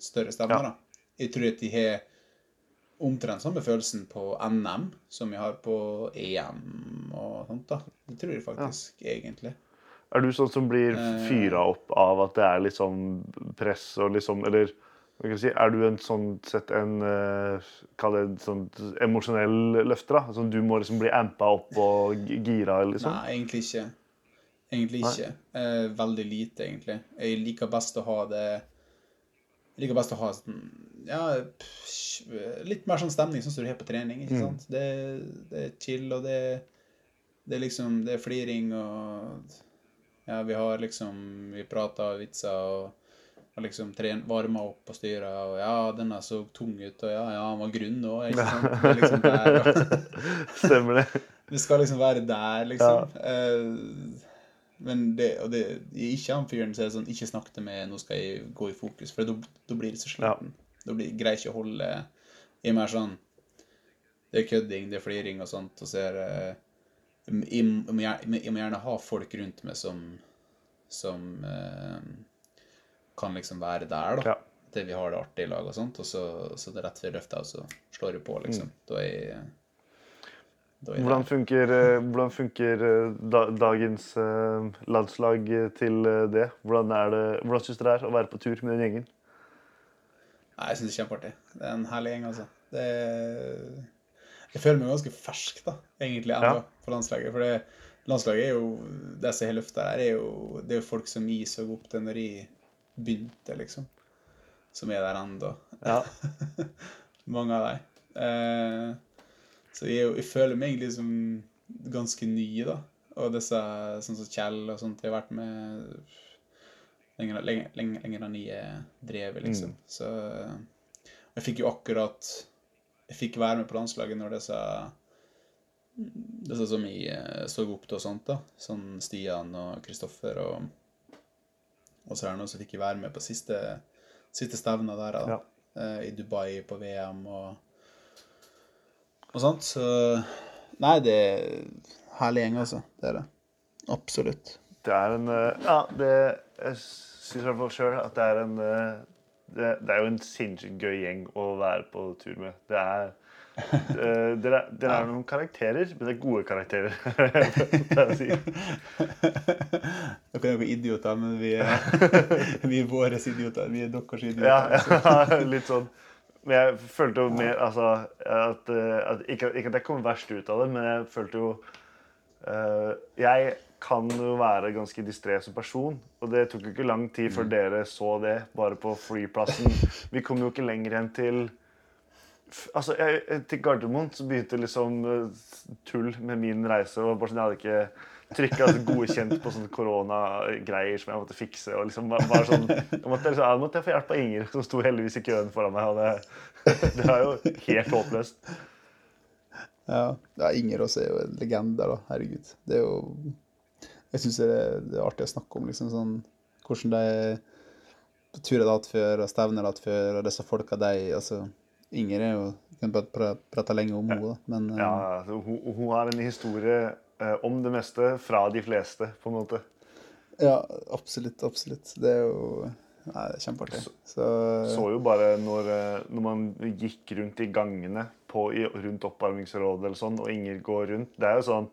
større stevner, Ja. Jeg tror at de har omtrent samme følelsen på NM som vi har på EM og sånt, da. Det tror jeg faktisk, egentlig. Er du sånn som blir Eh. fyra opp av at det er litt sånn press og liksom Eller si, er du en sånn sett en eh, Kall det sånn emosjonell løfter? da? Sånn du må liksom bli ampa opp og gira, liksom? Nei, egentlig ikke. Egentlig ikke. Eh, veldig lite, egentlig. Jeg liker best å ha det Jeg liker best å ha sånn Ja, litt mer sånn stemning sånn som du har på trening, ikke Mm. Det, det er chill, og det, det er liksom Det er fliring, og Ja, vi har liksom Vi prater vitser og og liksom tren, varma opp og styra, og ja, denne så tung ut, og ja, ja, han var grunn òg, ikke sant? Det liksom der, Stemmer det? det skal liksom være der, liksom. Eh, men det, og det, ikke han fyren som er sånn Ikke snakk til meg, nå skal jeg gå i fokus. For da da blir det så sliten. Da blir, greier ikke å holde Jeg er mer sånn Det er kødding, det er fliring og sånt, og så er det jeg, jeg, jeg må gjerne ha folk rundt meg som Som eh, kan liksom være der, da. Ja. Til vi har det artig i lag og sånt. Og så, så det er rett før løfta, og så slår du på, liksom. Jeg da er jeg Hvordan funker, eh, hvordan funker eh, dagens eh, landslag til eh, det? Hvordan, er det, hvordan syns dere det er å være på tur med den gjengen? Nei, jeg syns det er kjempeartig. Det er en herlig gjeng, altså. Det er... Jeg føler meg ganske fersk, da, egentlig, ennå Ja. på landslaget. For det, landslaget er jo Det jeg ser i løfta her, er jo Det er jo folk som jeg så opp til når jeg begynte, liksom. som er der ennå. Ja. Mange av dem. Eh, så jeg, jeg føler meg egentlig som ganske ny, da. Og disse sånn som Kjell og sånt, jeg har vært med lenger, lenger, lenger, lenger enn jeg er drevet, liksom. Så jeg fikk jo akkurat Jeg fikk være med på landslaget når disse disse som jeg eh, så opp til og sånt, da. Sånn Stian og Kristoffer og og så er det noen som fikk være med på siste, siste stevna der, da. Ja. Eh, I Dubai på VM og, og sånt. Så Nei, det er herlig gjeng, altså. Det er det. Absolutt. Det er en eh, Ja, det Jeg syns i hvert fall sjøl at det er en eh, det, det er jo en sinnssykt gøy gjeng å være på tur med. Det er eh, Dere er, dere er noen karakterer, men det er gode karakterer. det er si. Dere er noen idioter, men vi er, vi er våre idioter. Vi er deres idioter. Ja, altså. ja, litt sånn. Men jeg følte jo mer altså, at, eh, at ikke, ikke at jeg kom verst ut av det, men jeg følte jo uh, Jeg kan jo være ganske distré som person, og det tok jo ikke lang tid før dere så det bare på flyplassen. Vi kom jo ikke lenger enn til Altså, jeg, jeg- til Gardermoen så begynte liksom eh, tull med min reise. og bare sånn, Jeg hadde ikke trykka altså, godkjent på sånne koronagreier som jeg måtte fikse. og liksom bare, sånn, jeg måtte, liksom, jeg måtte få hjelp av Inger, som sto heldigvis i køen foran meg. og Det, det er jo helt håpløst. Ja. ja, Inger også er jo en legende, da. Herregud. Det er jo Jeg syns det, det er artig å snakke om, liksom sånn Hvordan de turer de hatt før, og stevner de hatt før, og disse folka de Altså, Inger er jo kan bare pra- prate lenge om henne, men eh, Ja, altså, hun, hun har en historie eh, om det meste fra de fleste, på en måte. ja, absolutt. Absolutt. Det er jo Nei, det er kjempeartig. Så, Så jo bare når, eh, når man gikk rundt i gangene på, i, rundt oppvarmingsrådet eller sånn, og Inger går rundt Det er jo sånn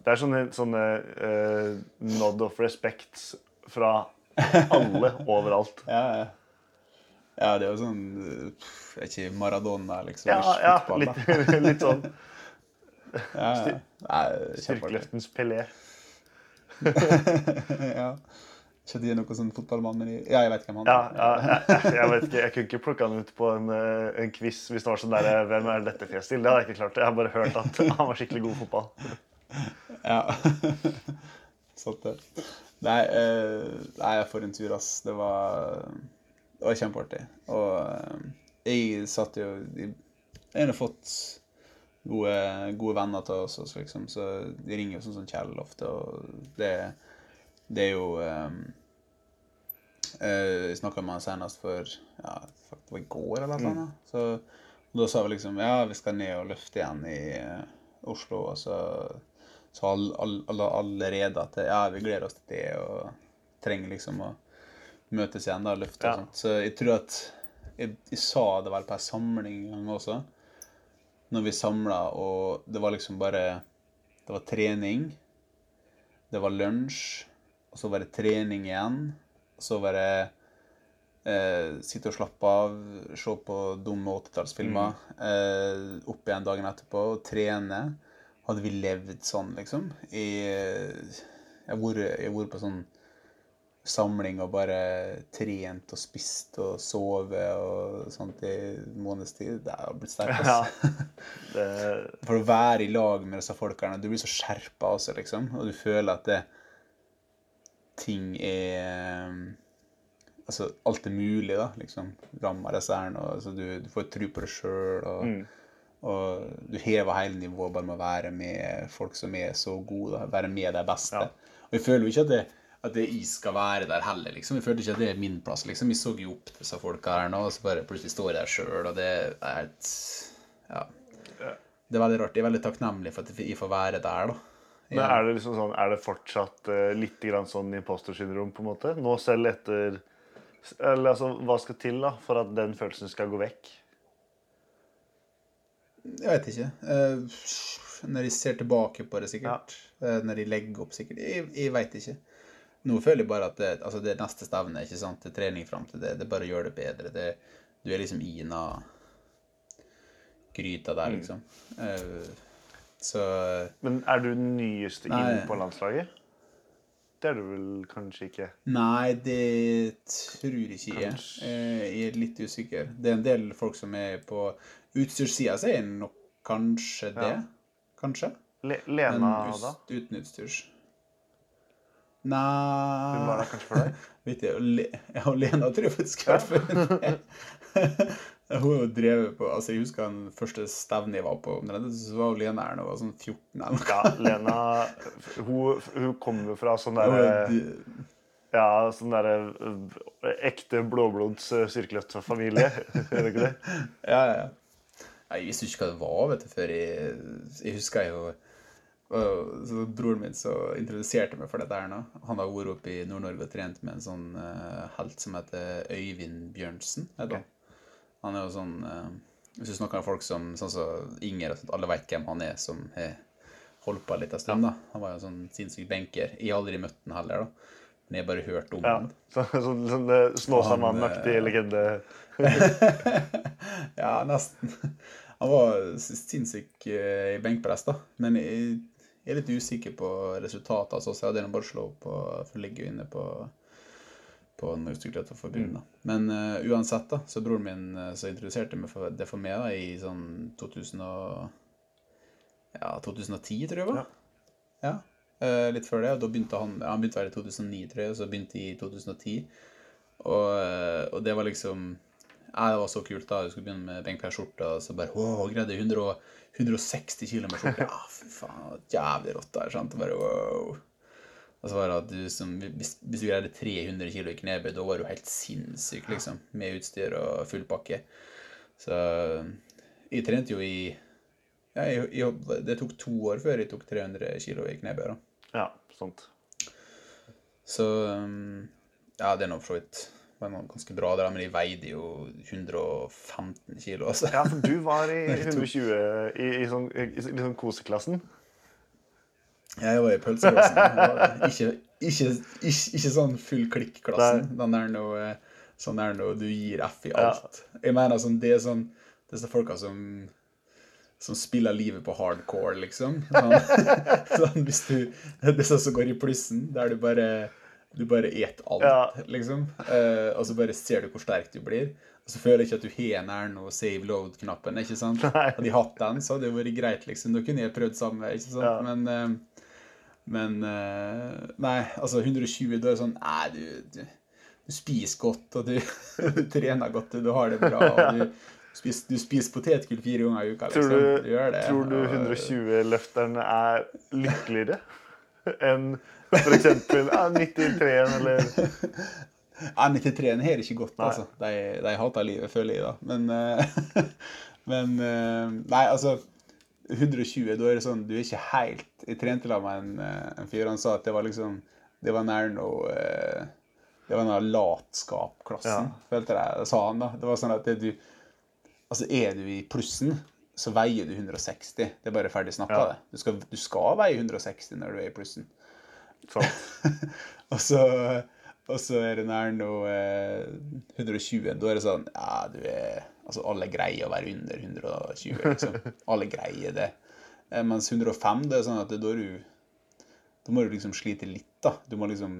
Det er sånne, sånne uh, nod of respect fra alle overalt. ja, ja. Ja, det er jo sånn Er ikke Maradona, liksom? Ja, ja litt, litt sånn Ja, ja. Styrkeløftens Pelé. ja. Ikke at de er noen sånn fotballmann, men ja, jeg vet hvem han er. ja jeg, jeg vet ikke, jeg kunne ikke plukka han ut på en, eh, en quiz hvis det var sånn der eh, Hvem er dette fjeset til? Det hadde jeg ikke klart. Jeg har bare hørt at han var skikkelig god i fotball. Ja. Satt det. Nei, uh, nei, for en tur, ass. Det var, det var kjempeartig. Og eh, jeg satt jo Jeg har fått gode, gode venner til oss, også, liksom, så de ringer jo sånn som Kjell ofte, og det, det er jo um, Jeg snakka med han senest for ja, i går eller noe sånt. Så da sa vi liksom ja, vi skal ned og løfte igjen i Oslo, og så sa all, all, all, allerede at ja, vi gleder oss til det og trenger liksom å møtes igjen da, løfte og sånt. Så jeg tror at jeg, jeg sa det vel på en samling en gang også, når vi samla, og det var liksom bare Det var trening, det var lunsj, og så var det trening igjen, og så var det eh, sitte og slappe av, se på dumme 80-tallsfilmer, eh, opp igjen dagen etterpå og trene. Hadde vi levd sånn, liksom? I, jeg har vært på sånn samling og bare trent og spist og sovet og sånt i måneds tid. Det har blitt sterkt. Ja. Altså. Det, For å være i lag med disse folkene, du blir så skjerpa også, liksom. Og du føler at det, ting er Altså, alt er mulig, da, liksom. Rammer disse her. Altså, du, du får tro på deg sjøl, og, og du hever hele nivået bare med å være med folk som er så gode, da. Være med de beste. Ja. Og jeg føler jo ikke at det at det jeg skal være der heller, liksom. Jeg følte ikke at det er min plass, liksom. Jeg så jo opp til disse folka her nå, og så bare plutselig står jeg der sjøl, og det er et Ja. Det er veldig rart. Jeg er veldig takknemlig for at jeg får være der, da. men er det liksom sånn, er det fortsatt uh, litt grann sånn imposter-syndrom, på en måte? Nå selv etter Eller altså, hva skal til da for at den følelsen skal gå vekk? Jeg vet ikke. Uh, når jeg ser tilbake på det, sikkert. Eh, når jeg legger opp, sikkert. Jeg, jeg veit ikke. Nå føler jeg bare at det, altså det neste stevnet, ikke sant, det er trening fram til det. Det er bare gjør det bedre. Det, du er liksom i na gryta der, liksom. Eh, så Men er du den nyeste Nei. inn på landslaget? det er du vel kanskje ikke? Nei, det tror ikke jeg. Kanskje. Eh, Jeg er litt usikker. Det er en del folk som er på utstyrssida, så er jeg nok kanskje det. Ja. Kanskje. Le Men Lena, us- da? uten utstyrs. Hun var der Nei kanskje for deg? Vet jeg, ja, Lena tror jeg faktisk har vært før. Hun drev på Altså, jeg husker den første stevnet jeg var på, så var jo Lena her da hun var sånn 14 eller noe. Ja, Lena Hun, hun kommer fra sånn derre er Ja, sånn derre øh, ekte blåblods øh, styrkeløftfamilie. Er det ikke det? Ja, ja, ja. Jeg visste ikke hva det var, vet du, før jeg Jeg husker jo og så Broren min så introduserte meg for dette her nå. Han har vært oppe i Nord-Norge og trent med en sånn uh, helt som heter Øyvind Bjørnsen. Okay. han. Er jo sånn uh, Hvis du snakker med folk som sånn som Inger og sånt, alle vet hvem han er, som har holdt på litt av stund. da. Han var jo sånn sinnssyk benker. Jeg har aldri møtt han heller, da. Men jeg har bare hørt om Ja. han. Så, sånn sånn Snåsamann-aktig legende. Ja, nesten. Han var sinnssyk eh, i benkpress, da. Men jeg jeg er litt usikker på resultatet. Altså, bare slå opp på, for å ligge inne på på Norges Styrkeløftforbund. Mm. Men uh, uansett, da, så broren min uh, så introduserte meg for, det for meg da, i sånn 2000 og, ja, 2010, tror jeg var. Ja. Eh, litt før det. Og da begynte han ja, Han begynte å være i 2009, tror jeg, og så begynte i 2010. Og, eh, og det var liksom ja, Det var så kult da. Du skulle begynne med benkpress-skjorte, og så bare wow, greide 100 160 kilo med skjorte. Ja, fy faen, jævlig rått der. sant? Og bare wow. Og så var det at du som Hvis, hvis du greide 300 kilo i knebøy, da var du helt sinnssyk, liksom. Med utstyr og full pakke. Så jeg trente jo i ja, jeg, jeg, Det tok to år før jeg tok 300 kilo i knebøy. da. Ja, sant. Så ja, det er nå for så vidt var ganske bra, der, men de veide jo 115 kilo. Altså. Ja, for du var i 120 i, i, sånn, i, sånn koseklassen. Jeg var i pølseklassen. Ikke, ikke, ikke, ikke sånn full klikk-klassen. Den er noe sånn er noe du gir F i alt. Jeg mener sånn, det er sånn er folka som som spiller livet på hardcore, liksom. Sånn, sånn hvis du Det er sånn som går i plussen, der du bare du bare et alt, Ja. liksom. Eh, og så bare ser du hvor sterk du blir. Og så føler jeg ikke at du har den noe save load-knappen. ikke sant? Nei. Hadde jeg hatt den, så hadde det vært greit, liksom. Da kunne jeg prøvd samme, ikke sant? Ja. Men eh, men eh, Nei, altså 120, da er det sånn Nei, du, du, du spiser godt, og du, du trener godt, og du har det bra. og du spiser, du spiser potetgull fire ganger i uka. Tror du, du, det. tror du 120-løfterne er lykkeligere enn f.eks. Ja, 93 eller Ja, 93-en har ikke gått, altså. De, de hater livet, føler jeg, da. Men, eh, men eh, Nei, altså 120, da er det sånn Du er ikke helt Jeg trente sammen med en, eh, en fyr, han sa at det var liksom Det var nær noe Det var noe latskap-klassen, Ja. følte jeg. Sa han, da. Det var sånn at det du Altså, er du i plussen, så veier du 160. Det er bare ferdig snakka, Ja. det. Du skal, du skal veie 160 når du er i plussen. Sånn. og, så, og så er det nær noe eh, 120. Da er det sånn Ja, du er Altså, alle greier å være under 120, liksom. Alle greier det. Eh, Mens 105, det er sånn at da er du Da må du liksom slite litt, da. Du må liksom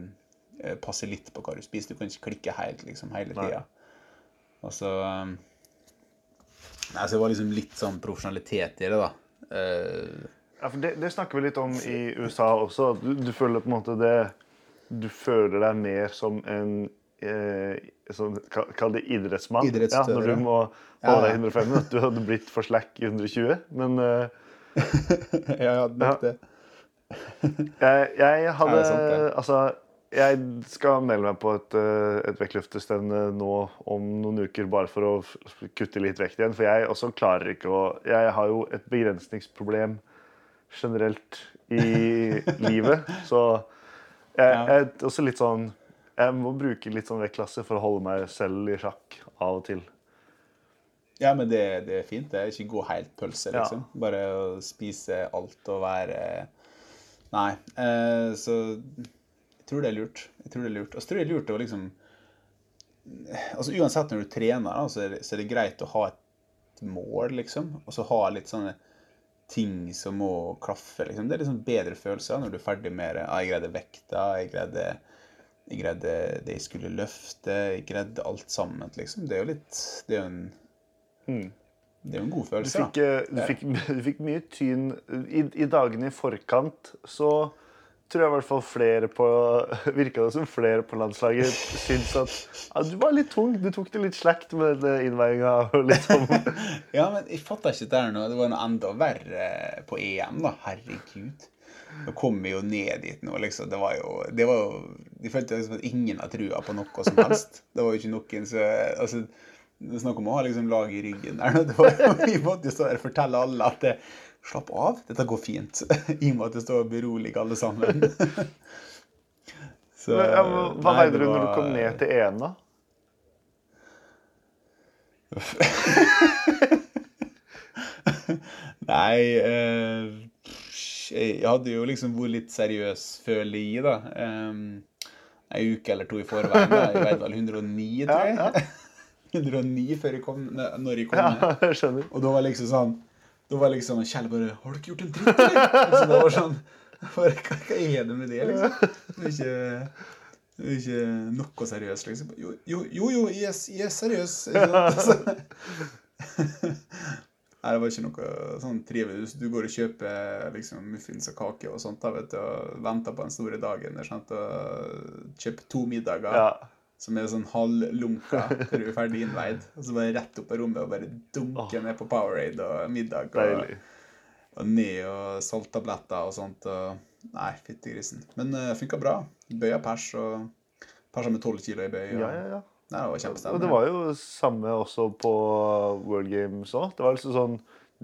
eh, passe litt på hva du spiser. Du kan ikke klikke helt, liksom, hele tida. Og så um, Nei, så det var liksom litt sånn profesjonalitet i det, da. Eh, Ja, for det, det snakker vi litt om i USA også. Du, du føler på en måte det Du føler deg mer som en eh, som, kall det idrettsmann. Ja, når du må holde deg 105. At du hadde blitt for slack i 120. Men eh, ja, ja, nok det. jeg, jeg hadde det sant, ja? Altså, jeg skal melde meg på et, eh, et vektløftestevne nå om noen uker, bare for å kutte litt vekt igjen. For jeg også klarer ikke å Jeg har jo et begrensningsproblem generelt i livet, så jeg, jeg også litt sånn Jeg må bruke litt sånn vektklasse for å holde meg selv i sjakk av og til. Ja, men det, det er fint. det er Ikke gå helt pølse, Ja. liksom. Bare å spise alt og være Nei. Eh, så jeg tror det er lurt. Jeg tror det er lurt. Og så tror jeg det er lurt å liksom Altså Uansett når du trener, så er, det, så er det greit å ha et mål, liksom. Og så ha litt sånne ting som må klaffe. liksom. Det er liksom bedre følelser når du er ferdig med det. Ah, jeg greide vekta, jeg greide, jeg greide det jeg skulle løfte, jeg greide alt sammen, liksom. Det er jo litt Det er jo en Det er jo en god Du følelse, fikk, da. du, fikk, du fikk mye tyn I, I dagene i forkant så tror jeg i hvert fall flere på Virka det som flere på landslaget syntes at ja, du var litt tung. Du tok det litt slakt med den innveiinga sånn. Ja, men jeg fatter ikke det nå. Det var noe enda verre på EM, da. Herregud. Nå kom vi jo ned dit nå, liksom. Det var jo, det var jo De følte liksom at ingen har trua på noe som helst. Det var jo ikke noen som altså, det Snakk om å ha liksom lag i ryggen der. nå. Vi måtte jo stå der og fortelle alle at det, slapp av, dette går fint. I og med at det står og beroliger alle sammen. Så, Men, ja, hva nei, veide du når du kom ned til EM, da? Nei eh, Jeg hadde jo liksom vært litt seriøs før li, da. Um, Ei uke eller to i forveien. da. Jeg veide vel 109, tror jeg. Ja, 109 før jeg kom, når jeg kom Ja, ned. jeg skjønner. Og da var liksom sånn Da var liksom Kjell bare 'Har du ikke gjort en dritt, eller?' Så det var sånn bare, hva, hva er det med det, liksom? Det ikke, ikke noe seriøst, liksom. Jo, jo, jo, jo jeg, jeg er seriøs. Altså. Nei, det var ikke noe sånn trivelig. Du, går og kjøper liksom, muffins og kake og sånt da, vet du, og venter på den store dagen. sant? Og kjøper to middager Ja. Som er sånn halvlunka du er ferdig innveid. Og så bare rett opp på rommet og bare dunke ned på Powerade og middag. Og, og ned og salttabletter og sånt. Og, nei, fytti grisen. Men det funka bra. Bøya pers og persa med tolv kilo i bøy. Og, Ja, ja, ja. Nei, det var Og det var jo samme også på World Games òg. Det var liksom sånn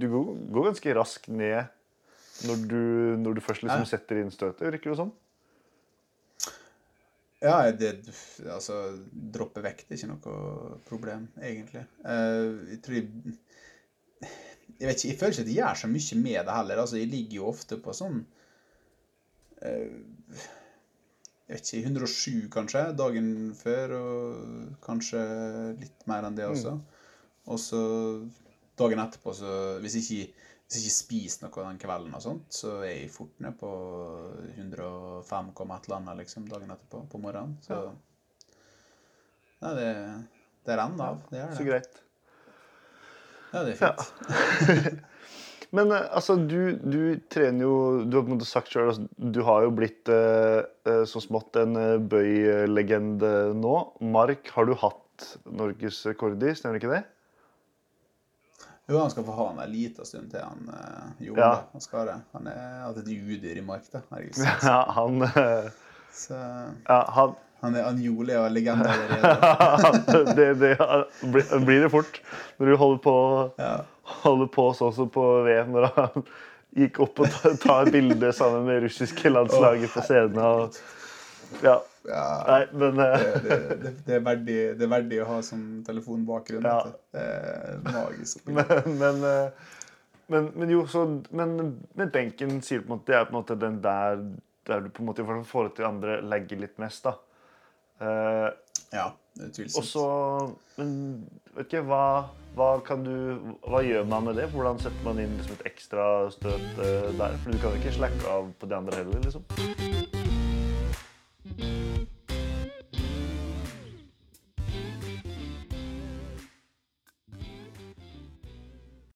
Du går, går ganske raskt ned når du, når du først liksom Ja. setter inn støtet, virker det som. Ja, det, altså, droppe vekt er ikke noe problem, egentlig. Eh, jeg tror jeg, jeg vet ikke, jeg føler ikke at jeg gjør så mye med det heller. Altså, jeg ligger jo ofte på sånn eh, Jeg vet ikke, 107 kanskje, dagen før, og kanskje litt mer enn det også. Og så dagen etterpå, så hvis ikke hvis jeg ikke spiser noe den kvelden, og sånt, så er jeg fort ned på 105, komma et eller annet liksom, dagen etterpå, på morgenen. Så Nei, det, det renner av. Det gjør Så greit. Ja, det er fint. Men eh, altså, du, du trener jo Du har på en måte sagt sjøl altså, Du har jo blitt eh, eh, så smått en eh, bøylegende nå. Mark har du hatt norgesrekord i, stemmer ikke det? Jo, han skal få ha en liten stund til, han uh, jobber. Ja. Han skal det. Han er hatt et udyr i marka. Ja, han, eh, Så ja, han han er Anjole og legende allerede. det, det blir, blir det fort når du holder på, Ja. holder på sånn som på VM, når han gikk opp og tar ta et bilde sammen med russiske landslaget på scenen. Og, ja, ja. nei, men eh, Det, det, det, det, er verdig, det er verdig å ha som telefonbakgrunn. Ja. Det er magisk. men, men, eh, men, men jo, så Men, benken sier på en måte, det er på en måte den der der du på en måte i forhold til andre legger litt mest, da. Uh, Ja, og utvilsomt. så Men vet ikke, hva, hva kan du Hva gjør man med det? Hvordan setter man inn liksom et ekstra støt uh, der? For du kan jo ikke slakke av på de andre heller, liksom. thank you